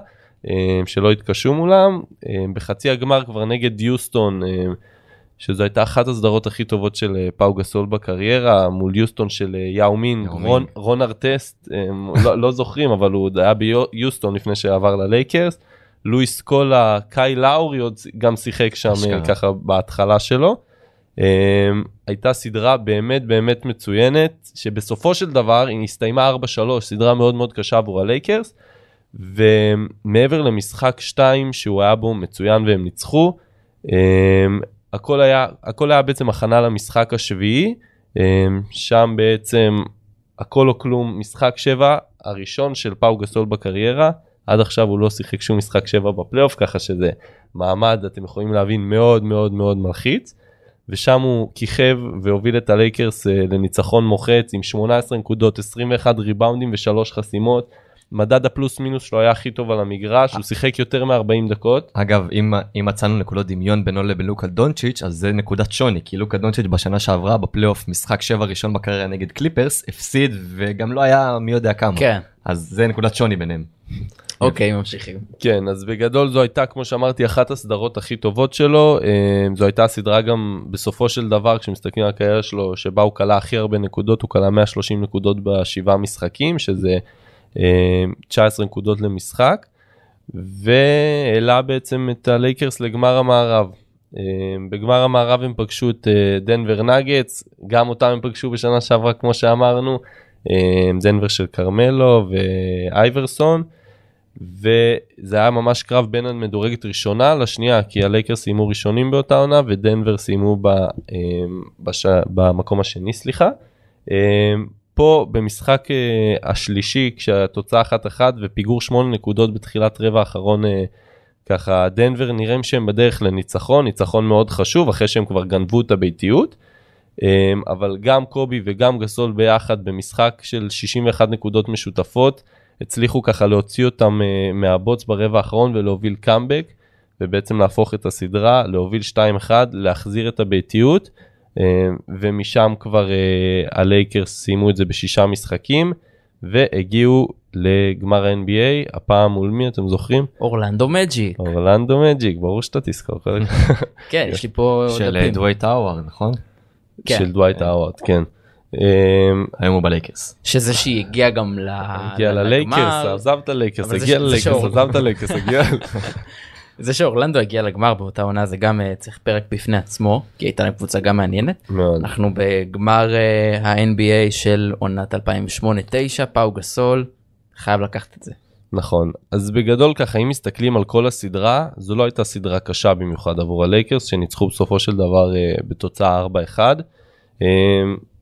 [SPEAKER 4] שלא התקשו מולם בחצי הגמר כבר נגד יוסטון שזו הייתה אחת הסדרות הכי טובות של פאו גסול בקריירה מול יוסטון של יאו מין רון, רון ארטסט (laughs) לא, לא זוכרים אבל הוא היה ביוסטון לפני שעבר ללייקרס. לואיס סקולה, קייל לאורי עוד גם שיחק שם אשכרה. ככה בהתחלה שלו. אממ, הייתה סדרה באמת באמת מצוינת שבסופו של דבר היא הסתיימה 4-3 סדרה מאוד מאוד קשה עבור הלייקרס ומעבר למשחק 2 שהוא היה בו מצוין והם ניצחו אממ, הכל היה הכל היה בעצם הכנה למשחק השביעי אממ, שם בעצם הכל או כלום משחק 7 הראשון של פאו גסול בקריירה עד עכשיו הוא לא שיחק שום משחק 7 בפלייאוף ככה שזה מעמד אתם יכולים להבין מאוד מאוד מאוד מלחיץ. ושם הוא כיכב והוביל את הלייקרס אה, לניצחון מוחץ עם 18 נקודות 21 ריבאונדים ושלוש חסימות. מדד הפלוס מינוס שלו היה הכי טוב על המגרש הוא שיחק יותר מ-40 דקות.
[SPEAKER 2] אגב אם, אם מצאנו נקודות דמיון בינו לבין לוקה דונצ'יץ' אז זה נקודת שוני כי לוקה דונצ'יץ' בשנה שעברה בפלייאוף משחק 7 ראשון בקריירה נגד קליפרס הפסיד וגם לא היה מי יודע כמה
[SPEAKER 1] כן.
[SPEAKER 2] אז זה נקודת שוני ביניהם.
[SPEAKER 1] אוקיי ממשיכים.
[SPEAKER 4] כן אז בגדול זו הייתה כמו שאמרתי אחת הסדרות הכי טובות שלו אה, זו הייתה סדרה גם בסופו של דבר כשמסתכלים על הקריירה שלו שבה הוא כלה הכי הרבה נקודות הוא כלה 130 נקודות בשבעה משחקים שזה 19 אה, נקודות למשחק והעלה בעצם את הלייקרס לגמר המערב. אה, בגמר המערב הם פגשו את דנבר נגטס גם אותם הם פגשו בשנה שעברה כמו שאמרנו דנבר של כרמלו ואייברסון. וזה היה ממש קרב בין המדורגת ראשונה לשנייה כי הלייקרס סיימו ראשונים באותה עונה ודנבר סיימו ב, בש, במקום השני סליחה. פה במשחק אה, השלישי כשהתוצאה אחת אחת ופיגור שמונה נקודות בתחילת רבע האחרון אה, ככה דנבר נראים שהם בדרך לניצחון ניצחון מאוד חשוב אחרי שהם כבר גנבו את הביתיות. אמ, אבל גם קובי וגם גסול ביחד במשחק של 61 נקודות משותפות, הצליחו ככה להוציא אותם אה, מהבוץ ברבע האחרון ולהוביל קאמבק, ובעצם להפוך את הסדרה, להוביל 2-1, להחזיר את הביתיות, ומשם כבר אה, הלייקרס סיימו את זה בשישה משחקים, והגיעו לגמר ה-NBA, הפעם מול מי אתם זוכרים?
[SPEAKER 1] אורלנדו מג'יק.
[SPEAKER 4] אורלנדו מג'יק, ברור שאתה תזכור. (laughs)
[SPEAKER 1] כן, יש לי פה
[SPEAKER 2] של
[SPEAKER 1] דפים.
[SPEAKER 2] דווייט האווארד, נכון?
[SPEAKER 1] כן.
[SPEAKER 4] של דווייט האווארד, כן.
[SPEAKER 2] היום הוא בלייקרס.
[SPEAKER 1] שזה שהיא הגיעה גם ל...
[SPEAKER 4] הגיע ללייקרס,
[SPEAKER 1] לגמר.
[SPEAKER 4] עזב את הלייקרס, הגיע ללייקרס. עזב את הלייקרס, הגיע...
[SPEAKER 1] זה שאורלנדו הגיע לגמר באותה עונה זה גם אה, צריך פרק בפני עצמו כי הייתה להם קבוצה גם מעניינת.
[SPEAKER 4] מאוד.
[SPEAKER 1] אנחנו בגמר אה, ה-NBA של עונת 2008-2009 פאו גסול חייב לקחת את זה.
[SPEAKER 4] נכון אז בגדול ככה אם מסתכלים על כל הסדרה זו לא הייתה סדרה קשה במיוחד עבור הלייקרס שניצחו בסופו של דבר uh, בתוצאה 4-1. Um,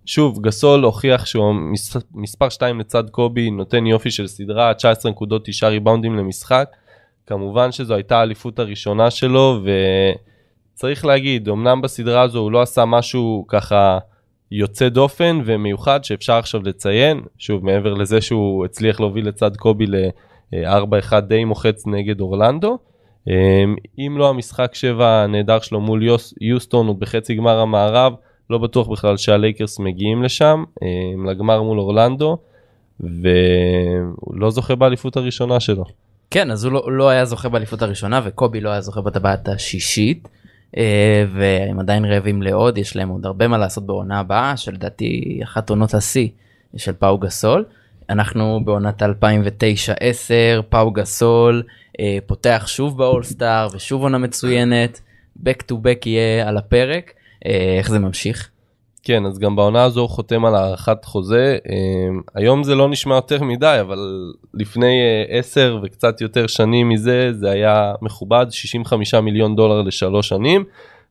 [SPEAKER 4] שוב גסול הוכיח שהוא מס, מספר 2 לצד קובי נותן יופי של סדרה 19 נקודות 9 ריבאונדים למשחק. כמובן שזו הייתה האליפות הראשונה שלו וצריך להגיד אמנם בסדרה הזו הוא לא עשה משהו ככה יוצא דופן ומיוחד שאפשר עכשיו לציין שוב מעבר לזה שהוא הצליח להוביל לצד קובי ל-4-1 די מוחץ נגד אורלנדו. אמ, אם לא המשחק 7 הנהדר שלו מול יוס, יוסטון הוא בחצי גמר המערב לא בטוח בכלל שהלייקרס מגיעים לשם אמ, לגמר מול אורלנדו והוא לא זוכה באליפות הראשונה שלו.
[SPEAKER 1] כן אז הוא לא, לא היה זוכה באליפות הראשונה וקובי לא היה זוכה בטבעת השישית אה, והם עדיין רעבים לעוד יש להם עוד הרבה מה לעשות בעונה הבאה שלדעתי אחת עונות השיא של פאו גסול. אנחנו בעונת 2009-10 פאו גסול אה, פותח שוב באולסטאר ושוב עונה מצוינת back to back יהיה על הפרק אה, איך זה ממשיך.
[SPEAKER 4] כן אז גם בעונה הזו הוא חותם על הארכת חוזה אמ, היום זה לא נשמע יותר מדי אבל לפני אה, 10 וקצת יותר שנים מזה זה היה מכובד 65 מיליון דולר לשלוש שנים.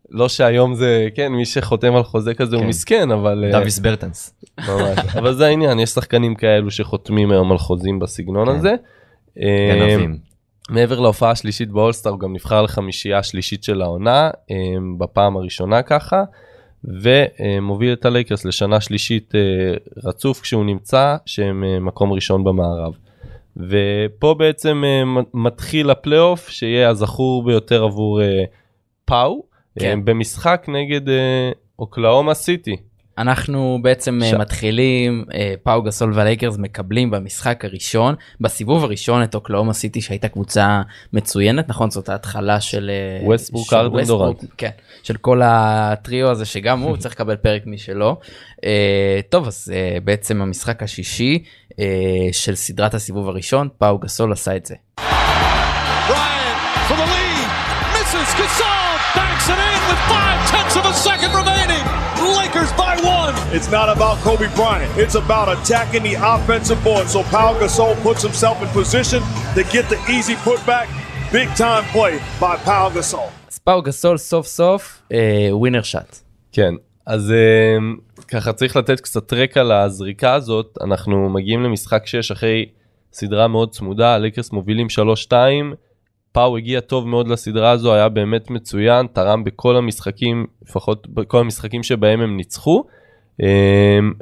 [SPEAKER 4] לא שהיום זה כן מי שחותם על חוזה כזה הוא
[SPEAKER 2] כן.
[SPEAKER 4] מסכן אבל אה,
[SPEAKER 2] דוויס ברטנס.
[SPEAKER 4] ממש. (laughs) אבל זה העניין יש שחקנים כאלו שחותמים היום על חוזים בסגנון
[SPEAKER 2] כן.
[SPEAKER 4] הזה. אמ,
[SPEAKER 2] גנבים.
[SPEAKER 4] מעבר להופעה השלישית באולסטאר הוא גם נבחר לחמישייה השלישית של העונה אמ, בפעם הראשונה ככה ומוביל את הלייקרס לשנה שלישית אה, רצוף כשהוא נמצא שהם אה, מקום ראשון במערב. ופה בעצם אה, מתחיל הפלייאוף שיהיה הזכור ביותר עבור פאו
[SPEAKER 1] כן.
[SPEAKER 4] במשחק נגד אוקלהומה סיטי.
[SPEAKER 1] אנחנו בעצם
[SPEAKER 4] ש-
[SPEAKER 1] ש... מתחילים אה, פאו גסול והלייקרס מקבלים במשחק הראשון בסיבוב הראשון את אוקלהומה סיטי שהייתה קבוצה מצוינת נכון? זאת ההתחלה של אה,
[SPEAKER 4] ווסטברוק,
[SPEAKER 1] של הארדן,
[SPEAKER 4] דורנט.
[SPEAKER 1] כן של כל הטריו הזה שגם הוא (laughs) צריך לקבל פרק משלו. אה, טוב אז אה, בעצם המשחק השישי אה, של סדרת הסיבוב הראשון פאו גסול עשה את זה.
[SPEAKER 8] Bryant
[SPEAKER 9] It's not about Kobe Bryant. It's about attacking the offensive board. So Pau Gasol puts himself in position to get the easy putback. Big time play by Pau Gasol.
[SPEAKER 1] אז פאו גסול סוף סוף אה, ווינר שאט.
[SPEAKER 4] כן, אז uh, ככה צריך לתת קצת רקע לזריקה הזאת, אנחנו מגיעים למשחק 6 אחרי סדרה מאוד צמודה, הלייקרס מובילים 3-2, פאו הגיע טוב מאוד לסדרה הזו, היה באמת מצוין, תרם בכל המשחקים, לפחות בכל המשחקים שבהם הם ניצחו,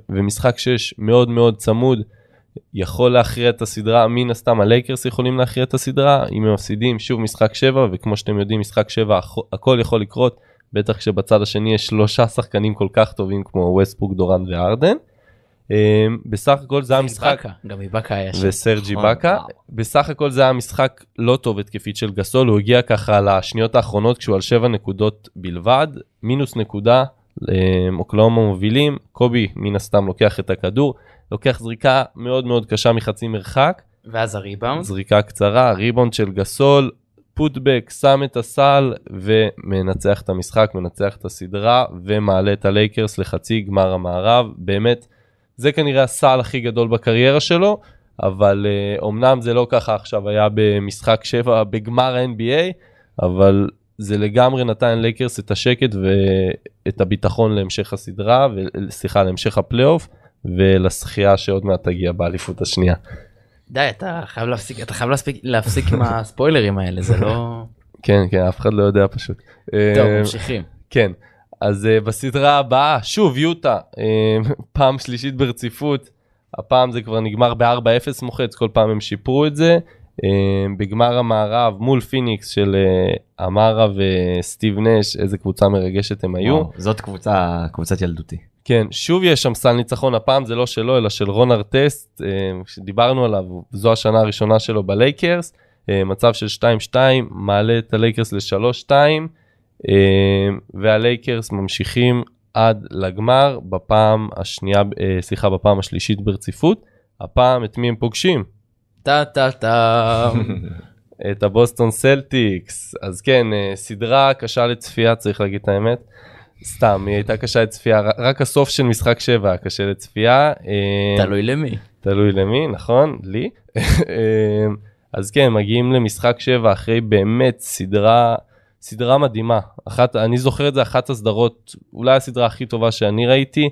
[SPEAKER 4] ומשחק 6 מאוד מאוד צמוד, יכול להכריע את הסדרה, מן הסתם הלייקרס יכולים להכריע את הסדרה, אם הם מפסידים שוב משחק 7, וכמו שאתם יודעים משחק 7 הכל יכול לקרות. בטח כשבצד השני יש שלושה שחקנים כל כך טובים כמו ווסטברוק דורנט והארדן. אמ, בסך הכל זה היה משחק
[SPEAKER 1] איבאקה, גם איבאקה היה שם.
[SPEAKER 4] וסרג'י
[SPEAKER 2] נכון,
[SPEAKER 4] באקה. בסך הכל זה היה משחק לא טוב התקפית של גסול הוא הגיע ככה לשניות האחרונות כשהוא על 7 נקודות בלבד מינוס נקודה אמ, אוקלאומה מובילים קובי מן הסתם לוקח את הכדור לוקח זריקה מאוד מאוד קשה מחצי מרחק
[SPEAKER 1] ואז הריבאונד.
[SPEAKER 4] זריקה קצרה, ריבונד של גסול, פוטבק, שם את הסל ומנצח את המשחק, מנצח את הסדרה ומעלה את הלייקרס לחצי גמר המערב. באמת, זה כנראה הסל הכי גדול בקריירה שלו, אבל אומנם זה לא ככה עכשיו היה במשחק 7 בגמר ה-NBA, אבל זה לגמרי נתן ללייקרס את השקט ואת הביטחון להמשך הסדרה, סליחה, להמשך הפלייאוף ולשחייה שעוד מעט תגיע באליפות השנייה.
[SPEAKER 1] די אתה חייב להפסיק אתה חייב להפסיק להפסיק עם הספוילרים האלה זה לא
[SPEAKER 4] כן, כן, אף אחד לא יודע פשוט.
[SPEAKER 1] טוב
[SPEAKER 4] אה,
[SPEAKER 1] ממשיכים.
[SPEAKER 4] כן, אז uh, בסדרה הבאה, שוב יוטה, uh, (laughs) פעם שלישית ברציפות, הפעם זה כבר נגמר ב-4-0 מוחץ, כל פעם הם שיפרו את זה. Uh, בגמר המערב מול פיניקס של אמרה וסטיב נש, איזה קבוצה מרגשת הם היו.
[SPEAKER 2] וואו, זאת קבוצה, קבוצת ילדותי.
[SPEAKER 4] כן, שוב יש שם סל ניצחון, הפעם זה לא שלו, אלא של רון ארטסט, אה, שדיברנו עליו, זו השנה הראשונה שלו בלייקרס, אה, מצב של 2-2, מעלה את הלייקרס ל-3-2, אה, והלייקרס ממשיכים עד לגמר בפעם השנייה, סליחה, בפעם השלישית ברציפות. הפעם את מי הם פוגשים?
[SPEAKER 1] טה טה טה.
[SPEAKER 4] את הבוסטון סלטיקס. אז כן, סדרה קשה לצפייה, צריך להגיד את האמת. סתם, היא הייתה קשה לצפייה, רק הסוף של משחק 7 היה קשה לצפייה.
[SPEAKER 1] תלוי למי.
[SPEAKER 4] תלוי למי, נכון? לי. (laughs) אז כן, מגיעים למשחק 7 אחרי באמת סדרה, סדרה מדהימה. אחת, אני זוכר את זה, אחת הסדרות, אולי הסדרה הכי טובה שאני ראיתי.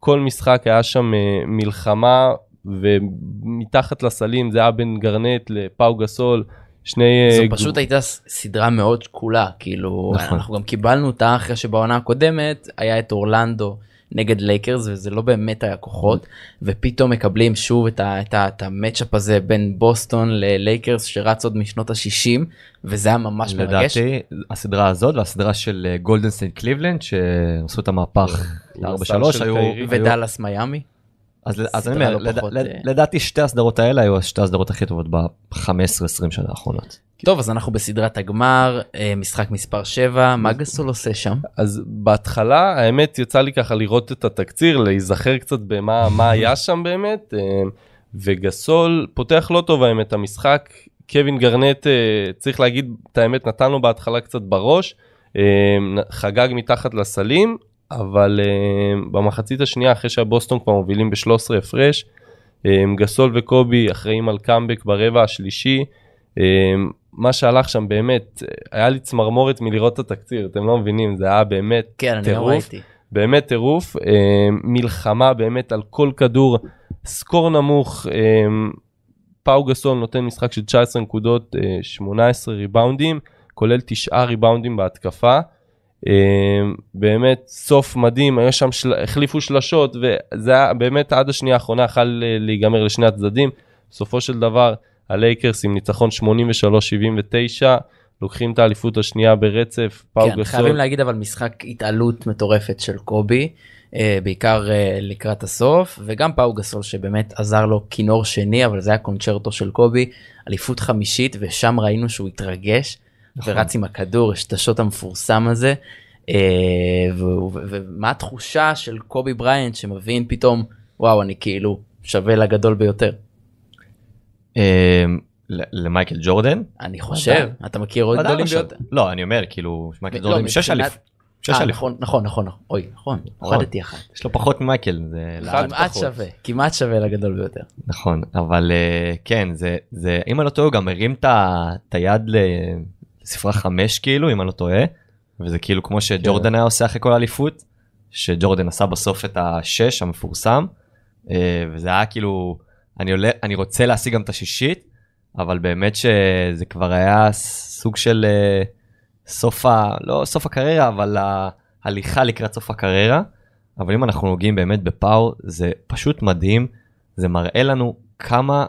[SPEAKER 4] כל משחק היה שם מלחמה, ומתחת לסלים זה היה בין גארנט לפאו גסול. שני...
[SPEAKER 1] זו פשוט הייתה סדרה מאוד שקולה, כאילו, נכון. אנחנו גם קיבלנו אותה אחרי שבעונה הקודמת היה את אורלנדו נגד לייקרס וזה לא באמת היה כוחות, ופתאום מקבלים שוב את, ה, את, ה, את ה matchup הזה בין בוסטון ללייקרס שרץ עוד משנות ה-60, וזה היה ממש
[SPEAKER 2] לדעתי,
[SPEAKER 1] מרגש.
[SPEAKER 2] לדעתי, הסדרה הזאת והסדרה של גולדן סטייט קליבלנד, שעשו את המהפך ל-4-3 היו...
[SPEAKER 1] ודאלאס מיאמי.
[SPEAKER 2] אז, אז אני אומר, לד, פחות, לד, אה... לדעתי שתי הסדרות האלה היו שתי הסדרות הכי טובות ב-15-20 שנה האחרונות.
[SPEAKER 1] טוב אז אנחנו בסדרת הגמר משחק מספר 7 מה גסול עושה שם?
[SPEAKER 4] אז בהתחלה האמת יצא לי ככה לראות את התקציר להיזכר קצת במה מה היה (laughs) שם באמת וגסול פותח לא טוב האמת המשחק. קווין גרנט צריך להגיד את האמת נתן לו בהתחלה קצת בראש חגג מתחת לסלים אבל uh, במחצית השנייה אחרי שהבוסטון כבר מובילים ב-13 הפרש, um, גסול וקובי אחראים על קאמבק ברבע השלישי. Um, מה שהלך שם באמת, היה לי צמרמורת מלראות את התקציר, אתם לא מבינים, זה היה באמת
[SPEAKER 1] כן,
[SPEAKER 4] טירוף.
[SPEAKER 1] אני ראיתי.
[SPEAKER 4] באמת טירוף, um, מלחמה באמת על כל כדור, סקור נמוך, um, פאו גסול נותן משחק של 19 נקודות, uh, 18 ריבאונדים, כולל 9 ריבאונדים בהתקפה. אמ, באמת סוף מדהים, היה שם, של... החליפו שלשות וזה היה באמת עד השנייה האחרונה יכול להיגמר לשני הצדדים. בסופו של דבר הלייקרס עם ניצחון 83-79 לוקחים את האליפות השנייה ברצף.
[SPEAKER 1] פאו כן, גסול. חייבים להגיד אבל משחק התעלות מטורפת של קובי. בעיקר לקראת הסוף וגם פאו גסול שבאמת עזר לו כינור שני אבל זה היה קונצ'רטו של קובי אליפות חמישית ושם ראינו שהוא התרגש נכון. ורץ עם הכדור, יש את השוט המפורסם הזה. ומה התחושה של קובי בריינט שמבין פתאום, וואו, אני כאילו שווה לגדול ביותר.
[SPEAKER 2] למייקל ג'ורדן?
[SPEAKER 1] אני חושב, אתה מכיר עוד גדולים ביותר?
[SPEAKER 2] לא, אני אומר, כאילו, מייקל ג'ורדן, שש אליף. שש אליף.
[SPEAKER 1] נכון, נכון, נכון, אוי, נכון, הורדתי אחת.
[SPEAKER 2] יש לו פחות ממייקל.
[SPEAKER 1] כמעט שווה, כמעט שווה לגדול ביותר.
[SPEAKER 2] נכון, אבל כן, זה, אם אני לא טועה, גם הרים את היד ספרה חמש כאילו אם אני לא טועה וזה כאילו כמו שג'ורדן היה עושה אחרי כל אליפות שג'ורדן עשה בסוף את השש המפורסם אה, וזה היה כאילו אני עולה אני רוצה להשיג גם את השישית אבל באמת שזה כבר היה סוג של אה, סוף ה... לא סוף הקריירה אבל ההליכה לקראת סוף הקריירה אבל אם אנחנו נוגעים באמת בפאור זה פשוט מדהים זה מראה לנו כמה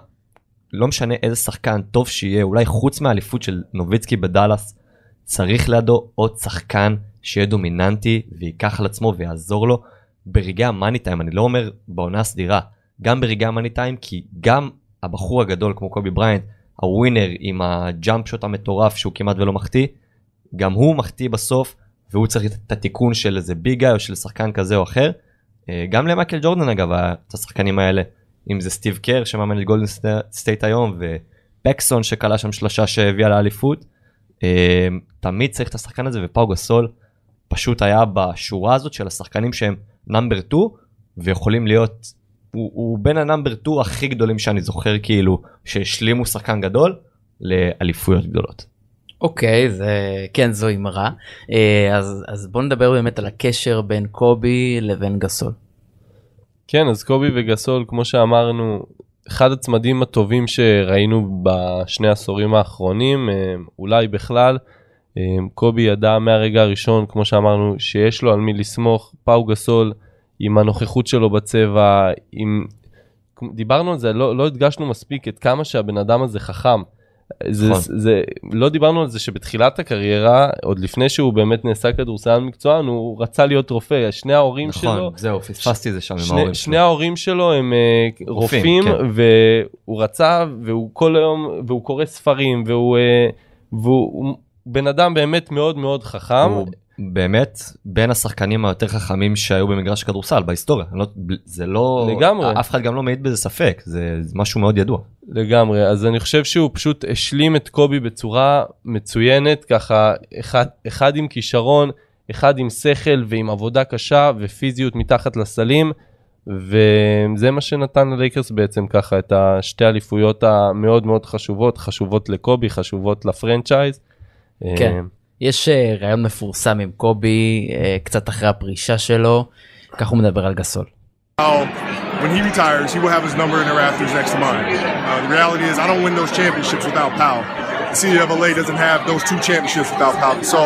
[SPEAKER 2] לא משנה איזה שחקן טוב שיהיה, אולי חוץ מהאליפות של נוביצקי בדאלאס, צריך לידו עוד שחקן שיהיה דומיננטי וייקח על עצמו ויעזור לו ברגעי המאני טיים, אני לא אומר בעונה הסדירה, גם ברגעי המאני טיים, כי גם הבחור הגדול כמו קובי בריינט, ה winner עם ה jump shot המטורף שהוא כמעט ולא מחטיא, גם הוא מחטיא בסוף והוא צריך את התיקון של איזה big או של שחקן כזה או אחר. אה, גם למייקל ג'ורדן אגב, את השחקנים האלה. אם זה סטיב קר שמאמן את גולדן סטייט היום ופקסון שקלע שם שלושה שהביאה לאליפות. אה, תמיד צריך את השחקן הזה ופאו גסול פשוט היה בשורה הזאת של השחקנים שהם number 2 ויכולים להיות הוא, הוא בין ה number 2 הכי גדולים שאני זוכר כאילו שהשלימו שחקן גדול לאליפויות גדולות.
[SPEAKER 1] אוקיי okay, זה כן זו אמירה אה, אז אז בוא נדבר באמת על הקשר בין קובי לבין גסול.
[SPEAKER 4] כן, אז קובי וגסול, כמו שאמרנו, אחד הצמדים הטובים שראינו בשני העשורים האחרונים, אה, אולי בכלל. אה, קובי ידע מהרגע הראשון, כמו שאמרנו, שיש לו על מי לסמוך, פאו גסול עם הנוכחות שלו בצבע, עם... דיברנו על זה, לא, לא הדגשנו מספיק את כמה שהבן אדם הזה חכם. זה,
[SPEAKER 2] נכון.
[SPEAKER 4] זה, לא דיברנו על זה שבתחילת הקריירה, עוד לפני שהוא באמת נעשה כדורסל מקצוען, הוא רצה להיות רופא, שני ההורים שלו,
[SPEAKER 2] נכון, זהו, פספסתי את זה שם עם
[SPEAKER 4] שני,
[SPEAKER 2] ההורים
[SPEAKER 4] שני
[SPEAKER 2] שלו.
[SPEAKER 4] ההורים שלו הם אה, רופאים,
[SPEAKER 2] כן.
[SPEAKER 4] והוא רצה, והוא כל היום, והוא קורא ספרים, והוא, אה, והוא הוא בן אדם באמת מאוד מאוד חכם.
[SPEAKER 2] הוא באמת בין השחקנים היותר חכמים שהיו במגרש הכדורסל בהיסטוריה. לא, זה לא...
[SPEAKER 4] לגמרי.
[SPEAKER 2] אף אחד גם לא מעיד בזה ספק, זה, זה משהו מאוד ידוע.
[SPEAKER 4] לגמרי, אז אני חושב שהוא פשוט השלים את קובי בצורה מצוינת, ככה אחד, אחד עם כישרון, אחד עם שכל ועם עבודה קשה ופיזיות מתחת לסלים, וזה מה שנתן ללייקרס בעצם ככה את השתי אליפויות המאוד מאוד חשובות, חשובות לקובי, חשובות לפרנצ'ייז.
[SPEAKER 1] כן.
[SPEAKER 4] אה,
[SPEAKER 1] יש אה, ראיון מפורסם עם קובי אה, קצת אחרי הפרישה שלו, כך הוא מדבר על גסול.
[SPEAKER 7] When he retires, he will have his number in the rafters next to mine. Uh, the reality is, I don't win those championships without Powell. The city of LA doesn't have those two championships without Powell. So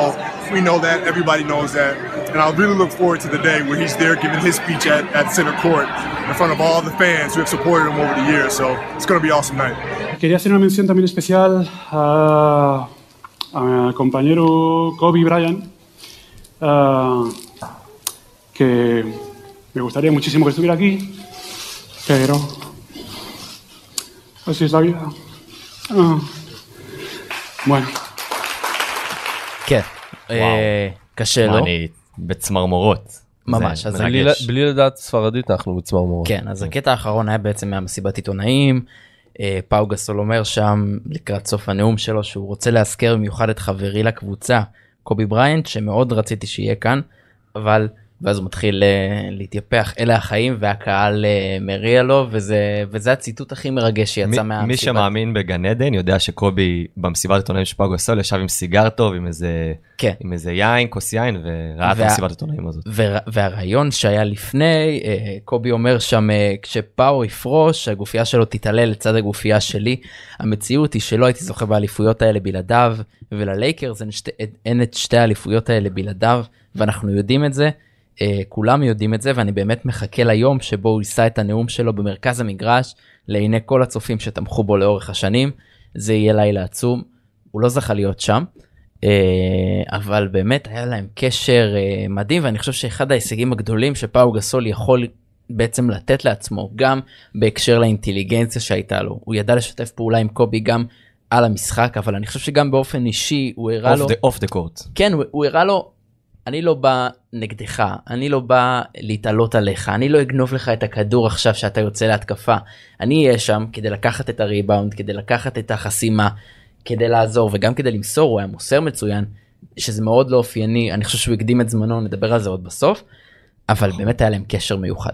[SPEAKER 7] we know that, everybody knows that. And I really look forward to the day where he's there giving his speech at, at center court in front of all the fans who have supported him over the years. So it's going to be an awesome night.
[SPEAKER 3] Quería hacer una mención también especial a, a mi compañero Kobe Bryant, ah, que me gustaría muchísimo que estuviera aquí, pero así es la vida. Ah, bueno.
[SPEAKER 1] כן, אה, קשה לו.
[SPEAKER 2] אני בצמרמורות.
[SPEAKER 1] ממש, אז
[SPEAKER 4] בלי,
[SPEAKER 2] מרגש.
[SPEAKER 4] בלי לדעת ספרדית אנחנו בצמרמורות.
[SPEAKER 1] כן, אז הקטע האחרון היה בעצם מהמסיבת עיתונאים. אה, פאו גסול אומר שם לקראת סוף הנאום שלו שהוא רוצה להזכיר במיוחד את חברי לקבוצה קובי בריינט שמאוד רציתי שיהיה כאן אבל ואז הוא מתחיל אה, להתייפח אלה החיים והקהל אה, מריע לו וזה וזה הציטוט הכי מרגש שיצא
[SPEAKER 2] מי,
[SPEAKER 1] מהמסיבת.
[SPEAKER 2] מי שמאמין בגן עדן יודע שקובי במסיבת עיתונאים של פאו גסול ישב עם סיגר טוב עם איזה
[SPEAKER 1] כן.
[SPEAKER 2] עם איזה יין כוס יין וראה את
[SPEAKER 1] וה-
[SPEAKER 2] המסיבת עיתונאים הזאת.
[SPEAKER 1] וה- והרעיון שהיה לפני אה, קובי אומר שם אה, כשפאו יפרוש הגופייה שלו תתעלה לצד הגופייה שלי המציאות היא שלא הייתי זוכה באליפויות האלה בלעדיו וללייקרס אין, שתי, אין את שתי האליפויות האלה בלעדיו ואנחנו יודעים את זה כולם יודעים את זה ואני באמת מחכה ליום שבו הוא יישא את הנאום שלו במרכז המגרש לעיני כל הצופים שתמכו בו לאורך השנים זה יהיה לילה עצום הוא לא זכה להיות שם. אה, אבל באמת היה להם קשר אה, מדהים ואני חושב שאחד ההישגים הגדולים שפאו גסול יכול בעצם לתת לעצמו גם בהקשר לאינטליגנציה שהייתה לו הוא ידע לשתף פעולה עם קובי גם על המשחק אבל אני חושב שגם באופן אישי הוא הראה לו
[SPEAKER 2] אוף דה קורט.
[SPEAKER 1] כן הוא, הוא הראה לו אני לא בא נגדך אני לא בא להתעלות עליך אני לא אגנוב לך את הכדור עכשיו שאתה יוצא להתקפה אני אהיה שם כדי לקחת את הריבאונד כדי לקחת את החסימה כדי לעזור וגם כדי למסור הוא היה מוסר מצוין שזה מאוד לא אופייני אני חושב שהוא הקדים את זמנו נדבר על זה עוד בסוף אבל באמת היה להם קשר מיוחד.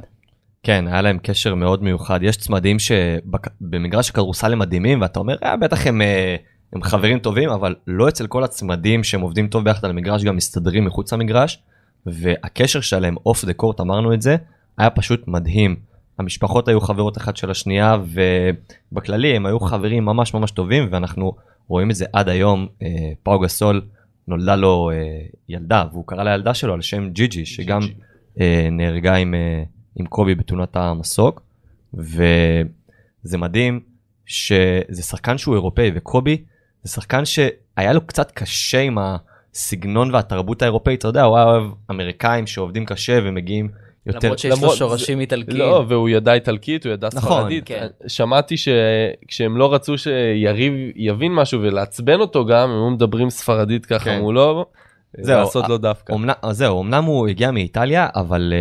[SPEAKER 2] כן, היה להם קשר מאוד מיוחד. יש צמדים שבמגרש הכדורסל הם מדהימים, ואתה אומר, אה, בטח הם, אה, הם חברים טובים, אבל לא אצל כל הצמדים שהם עובדים טוב ביחד על המגרש, גם מסתדרים מחוץ למגרש, והקשר שלהם אוף דה קורט, אמרנו את זה, היה פשוט מדהים. המשפחות היו חברות אחת של השנייה, ובכללי הם היו חברים ממש ממש טובים, ואנחנו רואים את זה עד היום. אה, פאו גסול נולדה לו אה, ילדה, והוא קרא לילדה שלו על שם ג'יג'י, שגם אה, נהרגה עם, אה, עם קובי בתאונת המסוק, וזה מדהים שזה שחקן שהוא אירופאי, וקובי זה שחקן שהיה לו קצת קשה עם הסגנון והתרבות האירופאית, אתה יודע, הוא היה אוהב אמריקאים שעובדים קשה ומגיעים יותר...
[SPEAKER 1] למרות שיש לו
[SPEAKER 4] למרות-
[SPEAKER 1] שורשים איטלקיים.
[SPEAKER 4] לא, והוא ידע איטלקית, הוא ידע
[SPEAKER 2] נכון,
[SPEAKER 4] ספרדית.
[SPEAKER 1] כן.
[SPEAKER 4] שמעתי שכשהם לא רצו שיריב יבין משהו ולעצבן אותו גם, הם היו מדברים ספרדית ככה
[SPEAKER 2] כן.
[SPEAKER 4] מולו,
[SPEAKER 2] זהו,
[SPEAKER 4] לעשות לו דווקא.
[SPEAKER 2] אומנם, אז זהו, אמנם הוא הגיע מאיטליה, אבל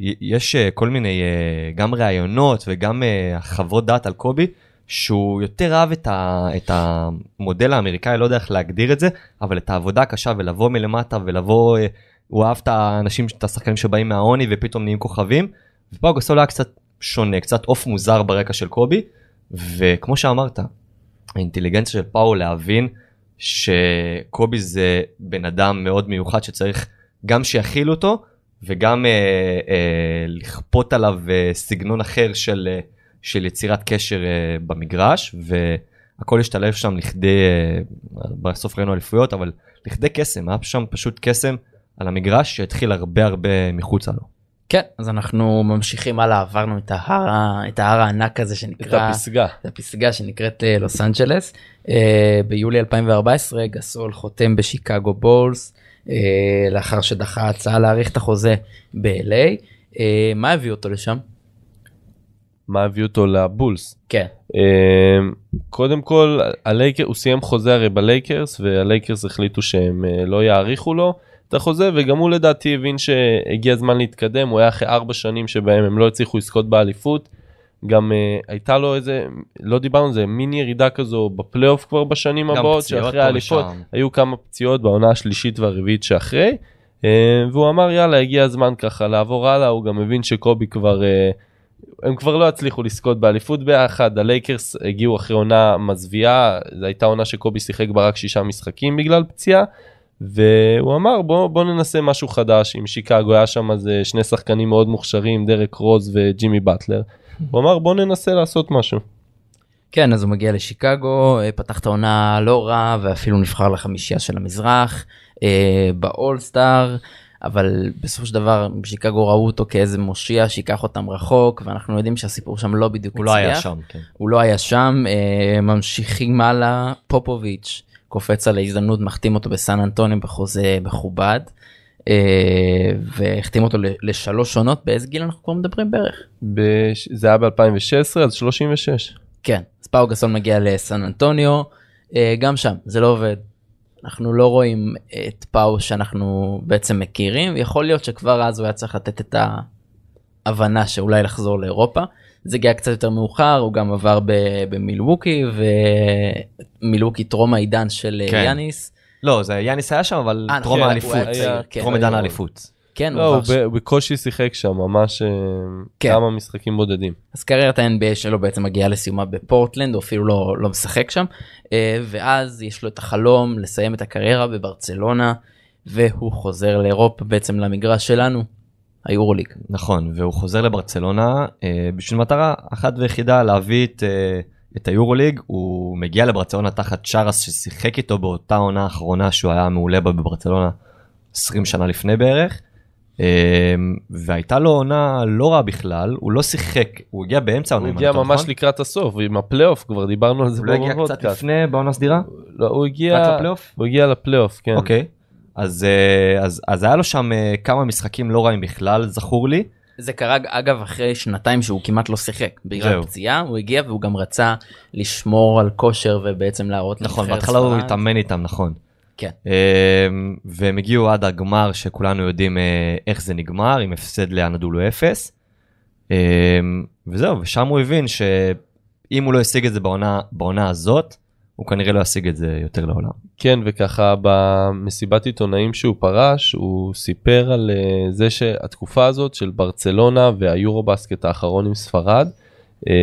[SPEAKER 2] uh, יש uh, כל מיני uh, גם ראיונות וגם uh, חוות דעת על קובי, שהוא יותר אהב את, ה, את המודל האמריקאי, לא יודע איך להגדיר את זה, אבל את העבודה הקשה ולבוא מלמטה ולבוא, uh, הוא אהב את האנשים, את השחקנים שבאים מהעוני ופתאום נהיים כוכבים, ופאו גסול היה קצת שונה, קצת עוף מוזר ברקע של קובי, וכמו שאמרת, האינטליגנציה של פאו להבין שקובי זה בן אדם מאוד מיוחד שצריך גם שיכיל אותו וגם אה, אה, לכפות עליו אה, סגנון אחר של, אה, של יצירת קשר אה, במגרש הכל השתלב שם לכדי, אה, בסוף ראינו אליפויות, אבל לכדי קסם, היה שם פשוט קסם על המגרש שהתחיל הרבה הרבה מחוצה לו.
[SPEAKER 1] כן, אז אנחנו ממשיכים הלאה, עברנו את ההר, את ההר הענק הזה
[SPEAKER 4] את
[SPEAKER 1] שנקרא,
[SPEAKER 4] הפסגה.
[SPEAKER 1] את הפסגה שנקראת אה, לוס אנג'לס. אה, ביולי 2014 גסול חותם בשיקגו בולס, אה, לאחר שדחה הצעה להאריך את החוזה ב-LA. אה, מה הביא אותו לשם?
[SPEAKER 4] מה הביא אותו לבולס?
[SPEAKER 1] כן.
[SPEAKER 4] אמ, קודם כל הלייקר הוא סיים חוזה הרי בלייקרס והלייקרס החליטו שהם אה, לא יאריכו לו את החוזה וגם הוא לדעתי הבין שהגיע הזמן להתקדם הוא היה אחרי ארבע שנים שבהם הם לא הצליחו לזכות באליפות. גם uh, הייתה לו איזה לא דיברנו על זה מין ירידה כזו בפלייאוף כבר בשנים הבאות שאחרי האליפות. היו כמה פציעות בעונה השלישית והרביעית שאחרי uh, והוא אמר יאללה הגיע הזמן ככה לעבור הלאה הוא גם הבין שקובי כבר uh, הם כבר לא הצליחו לזכות באליפות ביחד הלייקרס הגיעו אחרי עונה מזוויעה זו הייתה עונה שקובי שיחק בה רק שישה משחקים בגלל פציעה והוא אמר בוא בוא ננסה משהו חדש עם שיקגו היה שם אז אה, שני שחקנים מאוד מוכשרים דרק רוז וג'ימי באטלר. (laughs) הוא אמר בוא ננסה לעשות משהו.
[SPEAKER 1] כן, אז הוא מגיע לשיקגו, אה, פתח את העונה לא רע ואפילו נבחר לחמישייה של המזרח אה, באולסטאר, אבל בסופו של דבר בשיקגו ראו אותו כאיזה מושיע שיקח אותם רחוק ואנחנו יודעים שהסיפור שם לא בדיוק
[SPEAKER 2] הוא לא היה שם, כן.
[SPEAKER 1] הוא לא היה שם, אה, ממשיכים הלאה, פופוביץ' קופץ על ההזדמנות, מחתים אותו בסן אנטוניו בחוזה מכובד, אה, והחתים אותו לשלוש עונות, באיזה גיל אנחנו כבר מדברים בערך?
[SPEAKER 4] בש... זה היה ב-2016 אז 36.
[SPEAKER 1] כן, אז פאו גסול מגיע לסן אנטוניו, אה, גם שם זה לא עובד. אנחנו לא רואים את פאו שאנחנו בעצם מכירים, יכול להיות שכבר אז הוא היה צריך לתת את ההבנה שאולי לחזור לאירופה. זה הגיע קצת יותר מאוחר, הוא גם עבר במילווקי, ומילווקי טרום העידן של
[SPEAKER 2] כן.
[SPEAKER 1] כן. יאניס.
[SPEAKER 2] לא, זה יאניס היה שם, אבל
[SPEAKER 1] אה,
[SPEAKER 2] טרום
[SPEAKER 1] נכון,
[SPEAKER 2] האליפות,
[SPEAKER 1] היה צעיר, כן.
[SPEAKER 2] טרום עידן האליפות.
[SPEAKER 1] כן,
[SPEAKER 4] לא, הוא ב- הוא בקושי שיחק שם ממש אה,
[SPEAKER 1] כן.
[SPEAKER 4] כמה משחקים בודדים.
[SPEAKER 1] אז קריירת ה-NBA שלו בעצם מגיעה לסיומה בפורטלנד, הוא אפילו לא, לא משחק שם, אה, ואז יש לו את החלום לסיים את הקריירה בברצלונה, והוא חוזר לאירופה בעצם למגרש שלנו, היורוליג.
[SPEAKER 2] נכון, והוא חוזר לברצלונה אה, בשביל מטרה אחת ויחידה להביא את, אה, את היורוליג, הוא מגיע לברצלונה תחת צ'ארס ששיחק איתו באותה עונה האחרונה שהוא היה מעולה בה בברצלונה 20 שנה לפני בערך. אה, והייתה לו עונה לא רעה בכלל, הוא לא שיחק, הוא הגיע באמצע העונה.
[SPEAKER 4] הוא הגיע ממש
[SPEAKER 2] נכון?
[SPEAKER 4] לקראת הסוף עם הפלייאוף כבר דיברנו על זה
[SPEAKER 2] הוא לא הגיע קצת
[SPEAKER 4] בפודקאסט.
[SPEAKER 2] לפני בעונה סדירה?
[SPEAKER 4] לא, הוא הגיע
[SPEAKER 2] רק לפלייאוף?
[SPEAKER 4] הוא הגיע לפלייאוף כן.
[SPEAKER 2] אוקיי. אז, אה, אז, אז היה לו שם אה, כמה משחקים לא רעים בכלל, זכור לי.
[SPEAKER 1] זה קרה אגב אחרי שנתיים שהוא כמעט לא שיחק, בגלל
[SPEAKER 2] זהו.
[SPEAKER 1] פציעה, הוא הגיע והוא גם רצה לשמור על כושר ובעצם להראות
[SPEAKER 2] נכון, בהתחלה הוא. התאמן איתם, נכון.
[SPEAKER 1] כן.
[SPEAKER 2] אמ, והם הגיעו עד הגמר שכולנו יודעים אה, איך זה נגמר, עם הפסד לאנאדולו אפס. אמ, וזהו, ושם הוא הבין שאם הוא לא השיג את זה בעונה, בעונה הזאת, הוא כנראה לא ישיג את זה יותר לעולם.
[SPEAKER 4] כן וככה במסיבת עיתונאים שהוא פרש הוא סיפר על אה, זה שהתקופה הזאת של ברצלונה והיורו בסקט האחרון עם ספרד. אה,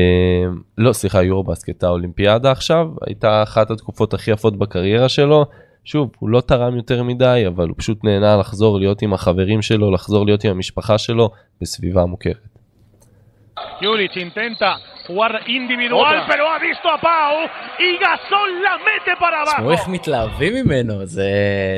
[SPEAKER 4] לא סליחה יורו בסקט האולימפיאדה עכשיו הייתה אחת התקופות הכי יפות בקריירה שלו. שוב הוא לא תרם יותר מדי אבל הוא פשוט נהנה לחזור להיות עם החברים שלו לחזור להיות עם המשפחה שלו בסביבה מוכרת.
[SPEAKER 10] Juric intenta jugar individual, pero ha visto a Pau y Gasol la mete para
[SPEAKER 1] תשמעו
[SPEAKER 10] abajo.
[SPEAKER 1] איך מתלהבים ממנו, זה,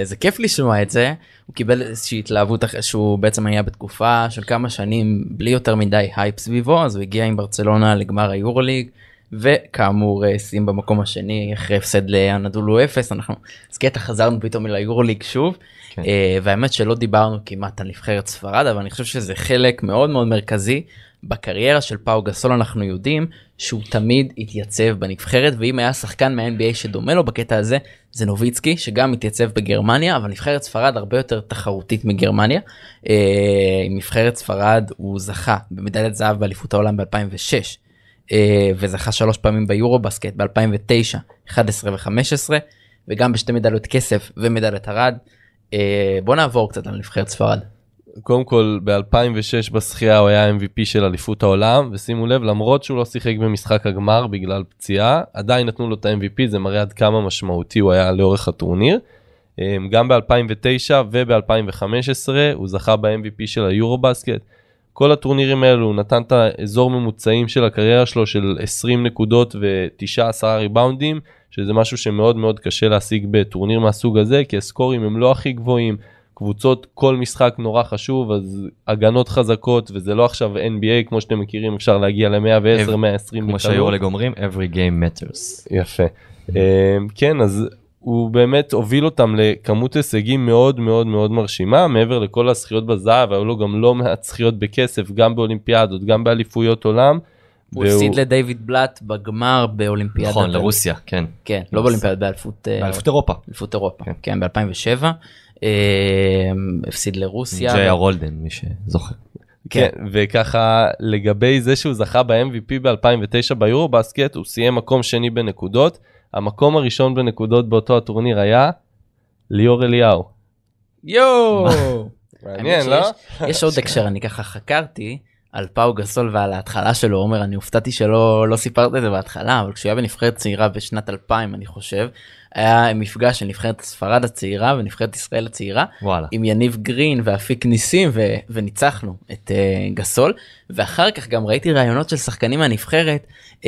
[SPEAKER 1] זה כיף לשמוע את זה. הוא קיבל איזושהי התלהבות אחרי שהוא בעצם היה בתקופה של כמה שנים בלי יותר מדי הייפ סביבו, אז הוא הגיע עם ברצלונה לגמר היורוליג, וכאמור אה, סיים במקום השני אחרי הפסד לאנדולו אפס, אנחנו, אז קטע חזרנו פתאום ליורוליג שוב,
[SPEAKER 2] כן.
[SPEAKER 1] אה, והאמת שלא דיברנו כמעט על נבחרת ספרד, אבל אני חושב שזה חלק מאוד מאוד מרכזי בקריירה של פאו גסול אנחנו יודעים שהוא תמיד התייצב בנבחרת ואם היה שחקן מה-NBA שדומה לו בקטע הזה זה נוביצקי שגם התייצב בגרמניה אבל נבחרת ספרד הרבה יותר תחרותית מגרמניה. אה, עם נבחרת ספרד הוא זכה במדליית זהב באליפות העולם ב-2006 אה, וזכה שלוש פעמים ביורו בסקט ב-2009, 11 ו-15 וגם בשתי מדליות כסף ומדליית ארד. אה, בוא נעבור קצת על נבחרת ספרד.
[SPEAKER 4] קודם כל ב-2006 בשחייה הוא היה MVP של אליפות העולם ושימו לב למרות שהוא לא שיחק במשחק הגמר בגלל פציעה עדיין נתנו לו את ה-MVP זה מראה עד כמה משמעותי הוא היה לאורך הטורניר. אמ, גם ב-2009 וב-2015 הוא זכה ב-MVP של היורו בסקט. כל הטורנירים האלו הוא נתן את האזור ממוצעים של הקריירה שלו של 20 נקודות ו-9-10 ריבאונדים, שזה משהו שמאוד מאוד קשה להשיג בטורניר מהסוג הזה, כי הסקורים הם לא הכי גבוהים, קבוצות כל משחק נורא חשוב, אז הגנות חזקות, וזה לא עכשיו NBA כמו שאתם מכירים, אפשר להגיע ל-110, 120
[SPEAKER 2] כמו שהיורלג אומרים, every game matters.
[SPEAKER 4] יפה. אה, כן, אז הוא באמת הוביל אותם לכמות הישגים מאוד מאוד מאוד מרשימה, מעבר לכל הזכיות בזהב, היו לו גם לא מעט זכיות בכסף, גם באולימפיאדות, גם באליפויות עולם.
[SPEAKER 1] הוא הפסיד לדיוויד בלאט בגמר באולימפיאדת...
[SPEAKER 2] נכון, לרוסיה, כן.
[SPEAKER 1] כן, לא באולימפיאדת, באליפות... אה,
[SPEAKER 2] באליפות אירופה.
[SPEAKER 1] אליפות אירופה, כן, ב-2007. הפסיד לרוסיה.
[SPEAKER 2] ג'יי הרולדן, מי שזוכר.
[SPEAKER 4] כן, וככה לגבי זה שהוא זכה ב-MVP ב-2009 ביורו בסקט, הוא סיים מקום שני בנקודות. המקום הראשון בנקודות באותו הטורניר היה ליאור אליהו.
[SPEAKER 1] יואו! (laughs)
[SPEAKER 4] מעניין, לא?
[SPEAKER 1] יש עוד הקשר, אני ככה חקרתי על פאו גסול ועל ההתחלה שלו, עומר, אני הופתעתי שלא לא סיפרת את זה בהתחלה, אבל כשהוא היה בנבחרת צעירה בשנת 2000, אני חושב, היה מפגש של נבחרת ספרד הצעירה ונבחרת ישראל הצעירה,
[SPEAKER 2] וואלה.
[SPEAKER 1] עם יניב גרין ואפיק ניסים, ו- וניצחנו את uh, גסול, ואחר כך גם ראיתי ראיונות של שחקנים מהנבחרת, uh,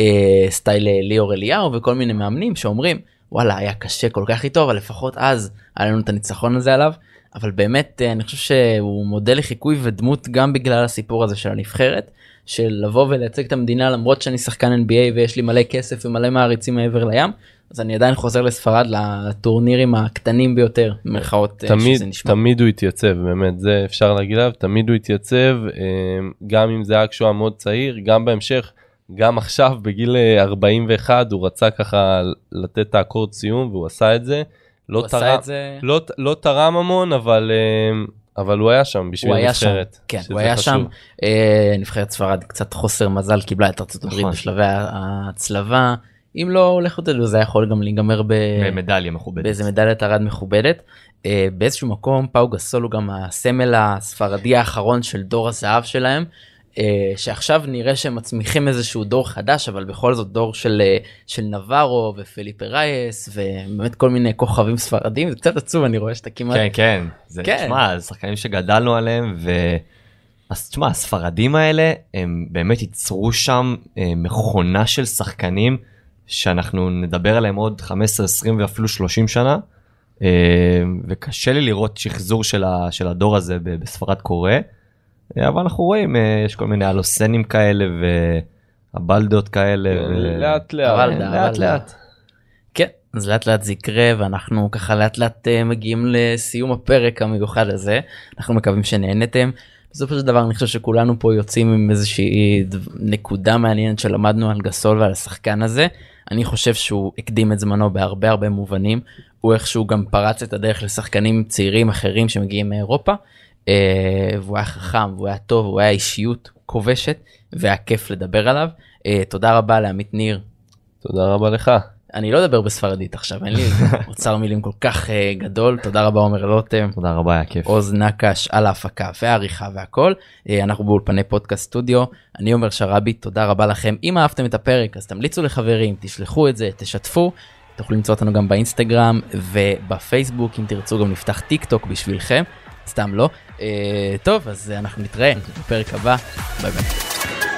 [SPEAKER 1] סטייל אה, ליאור אליהו וכל מיני מאמנים שאומרים, וואלה, היה קשה כל כך איתו, אבל לפחות אז היה לנו את הניצחון הזה עליו. אבל באמת אני חושב שהוא מודל לחיקוי ודמות גם בגלל הסיפור הזה של הנבחרת של לבוא ולייצג את המדינה למרות שאני שחקן NBA ויש לי מלא כסף ומלא מעריצים מעבר לים אז אני עדיין חוזר לספרד לטורנירים הקטנים ביותר במרכאות
[SPEAKER 4] אה, תמיד תמיד הוא התייצב באמת זה אפשר להגיד עליו תמיד הוא התייצב אה, גם אם זה היה כשהוא היה מאוד צעיר גם בהמשך גם עכשיו בגיל 41 אה, הוא רצה ככה לתת את האקורד סיום והוא עשה את זה. לא, תרם, זה... לא, לא תרם המון, אבל, אה, אבל הוא היה שם בשביל הנבחרת.
[SPEAKER 1] כן, הוא היה חשוב. שם. אה, נבחרת ספרד קצת חוסר מזל קיבלה את ארצות הברית נכון. בשלבי ההצלבה. אם לא הולך יותר זה יכול גם להיגמר ב...
[SPEAKER 2] במדליה מכובדת.
[SPEAKER 1] באיזה מדליית ארד מכובדת. אה, באיזשהו מקום פאו גסול הוא גם הסמל הספרדי האחרון של דור הזהב שלהם. אה, שעכשיו נראה שהם מצמיחים איזשהו דור חדש אבל בכל זאת דור של אה, של נברו ופליפה רייס ובאמת כל מיני כוכבים ספרדים זה קצת עצוב אני רואה שאתה כמעט
[SPEAKER 2] כן כן זה כן. תשמע, שחקנים שגדלנו עליהם ו... אז תשמע הספרדים האלה הם באמת ייצרו שם אה, מכונה של שחקנים שאנחנו נדבר עליהם עוד 15 20 ואפילו 30 שנה. וקשה לי לראות שחזור של, הדור הזה בספרד קורה. אבל אנחנו רואים אה, יש כל מיני אלוסנים כאלה והבלדות כאלה.
[SPEAKER 4] כן, לאט לאט.
[SPEAKER 1] לאט לאט. כן אז לאט לאט זה יקרה ואנחנו ככה לאט לאט אה, מגיעים לסיום הפרק המיוחד הזה אנחנו מקווים שנהנתם. בסופו של דבר אני חושב שכולנו פה יוצאים עם איזושהי נקודה מעניינת שלמדנו על גסול ועל השחקן הזה. אני חושב שהוא הקדים את זמנו בהרבה הרבה מובנים הוא איכשהו גם פרץ את הדרך לשחקנים צעירים אחרים שמגיעים מאירופה אה, והוא היה חכם והוא היה טוב הוא היה אישיות כובשת והיה כיף לדבר עליו. אה, תודה רבה לעמית ניר.
[SPEAKER 4] תודה רבה לך.
[SPEAKER 1] אני לא אדבר בספרדית עכשיו אין לי (laughs) אוצר מילים כל כך uh, גדול. תודה רבה עומר לוטם.
[SPEAKER 2] תודה רבה היה כיף.
[SPEAKER 1] עוז נקש על ההפקה והעריכה והכל. uh, אנחנו באולפני פודקאסט סטודיו. אני עומר שראבי תודה רבה לכם. אם אהבתם את הפרק אז תמליצו לחברים תשלחו את זה תשתפו. תוכלו למצוא אותנו גם באינסטגרם ובפייסבוק. אם תרצו גם נפתח טיק טוק בשבילכם. סתם לא. אה, טוב, אז אנחנו נתראה בפרק הבא. ביי ביי.